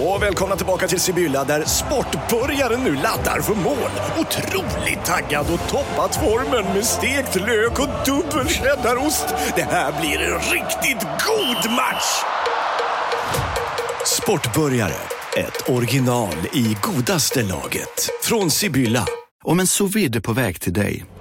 Och välkomna tillbaka till Sibylla där sportbörjaren nu laddar för mål. Otroligt taggad och toppat formen med stekt lök och dubbel cheddarost. Det här blir en riktigt god match! Sportbörjare, ett original i godaste laget. Från Sibylla. Om en sous på väg till dig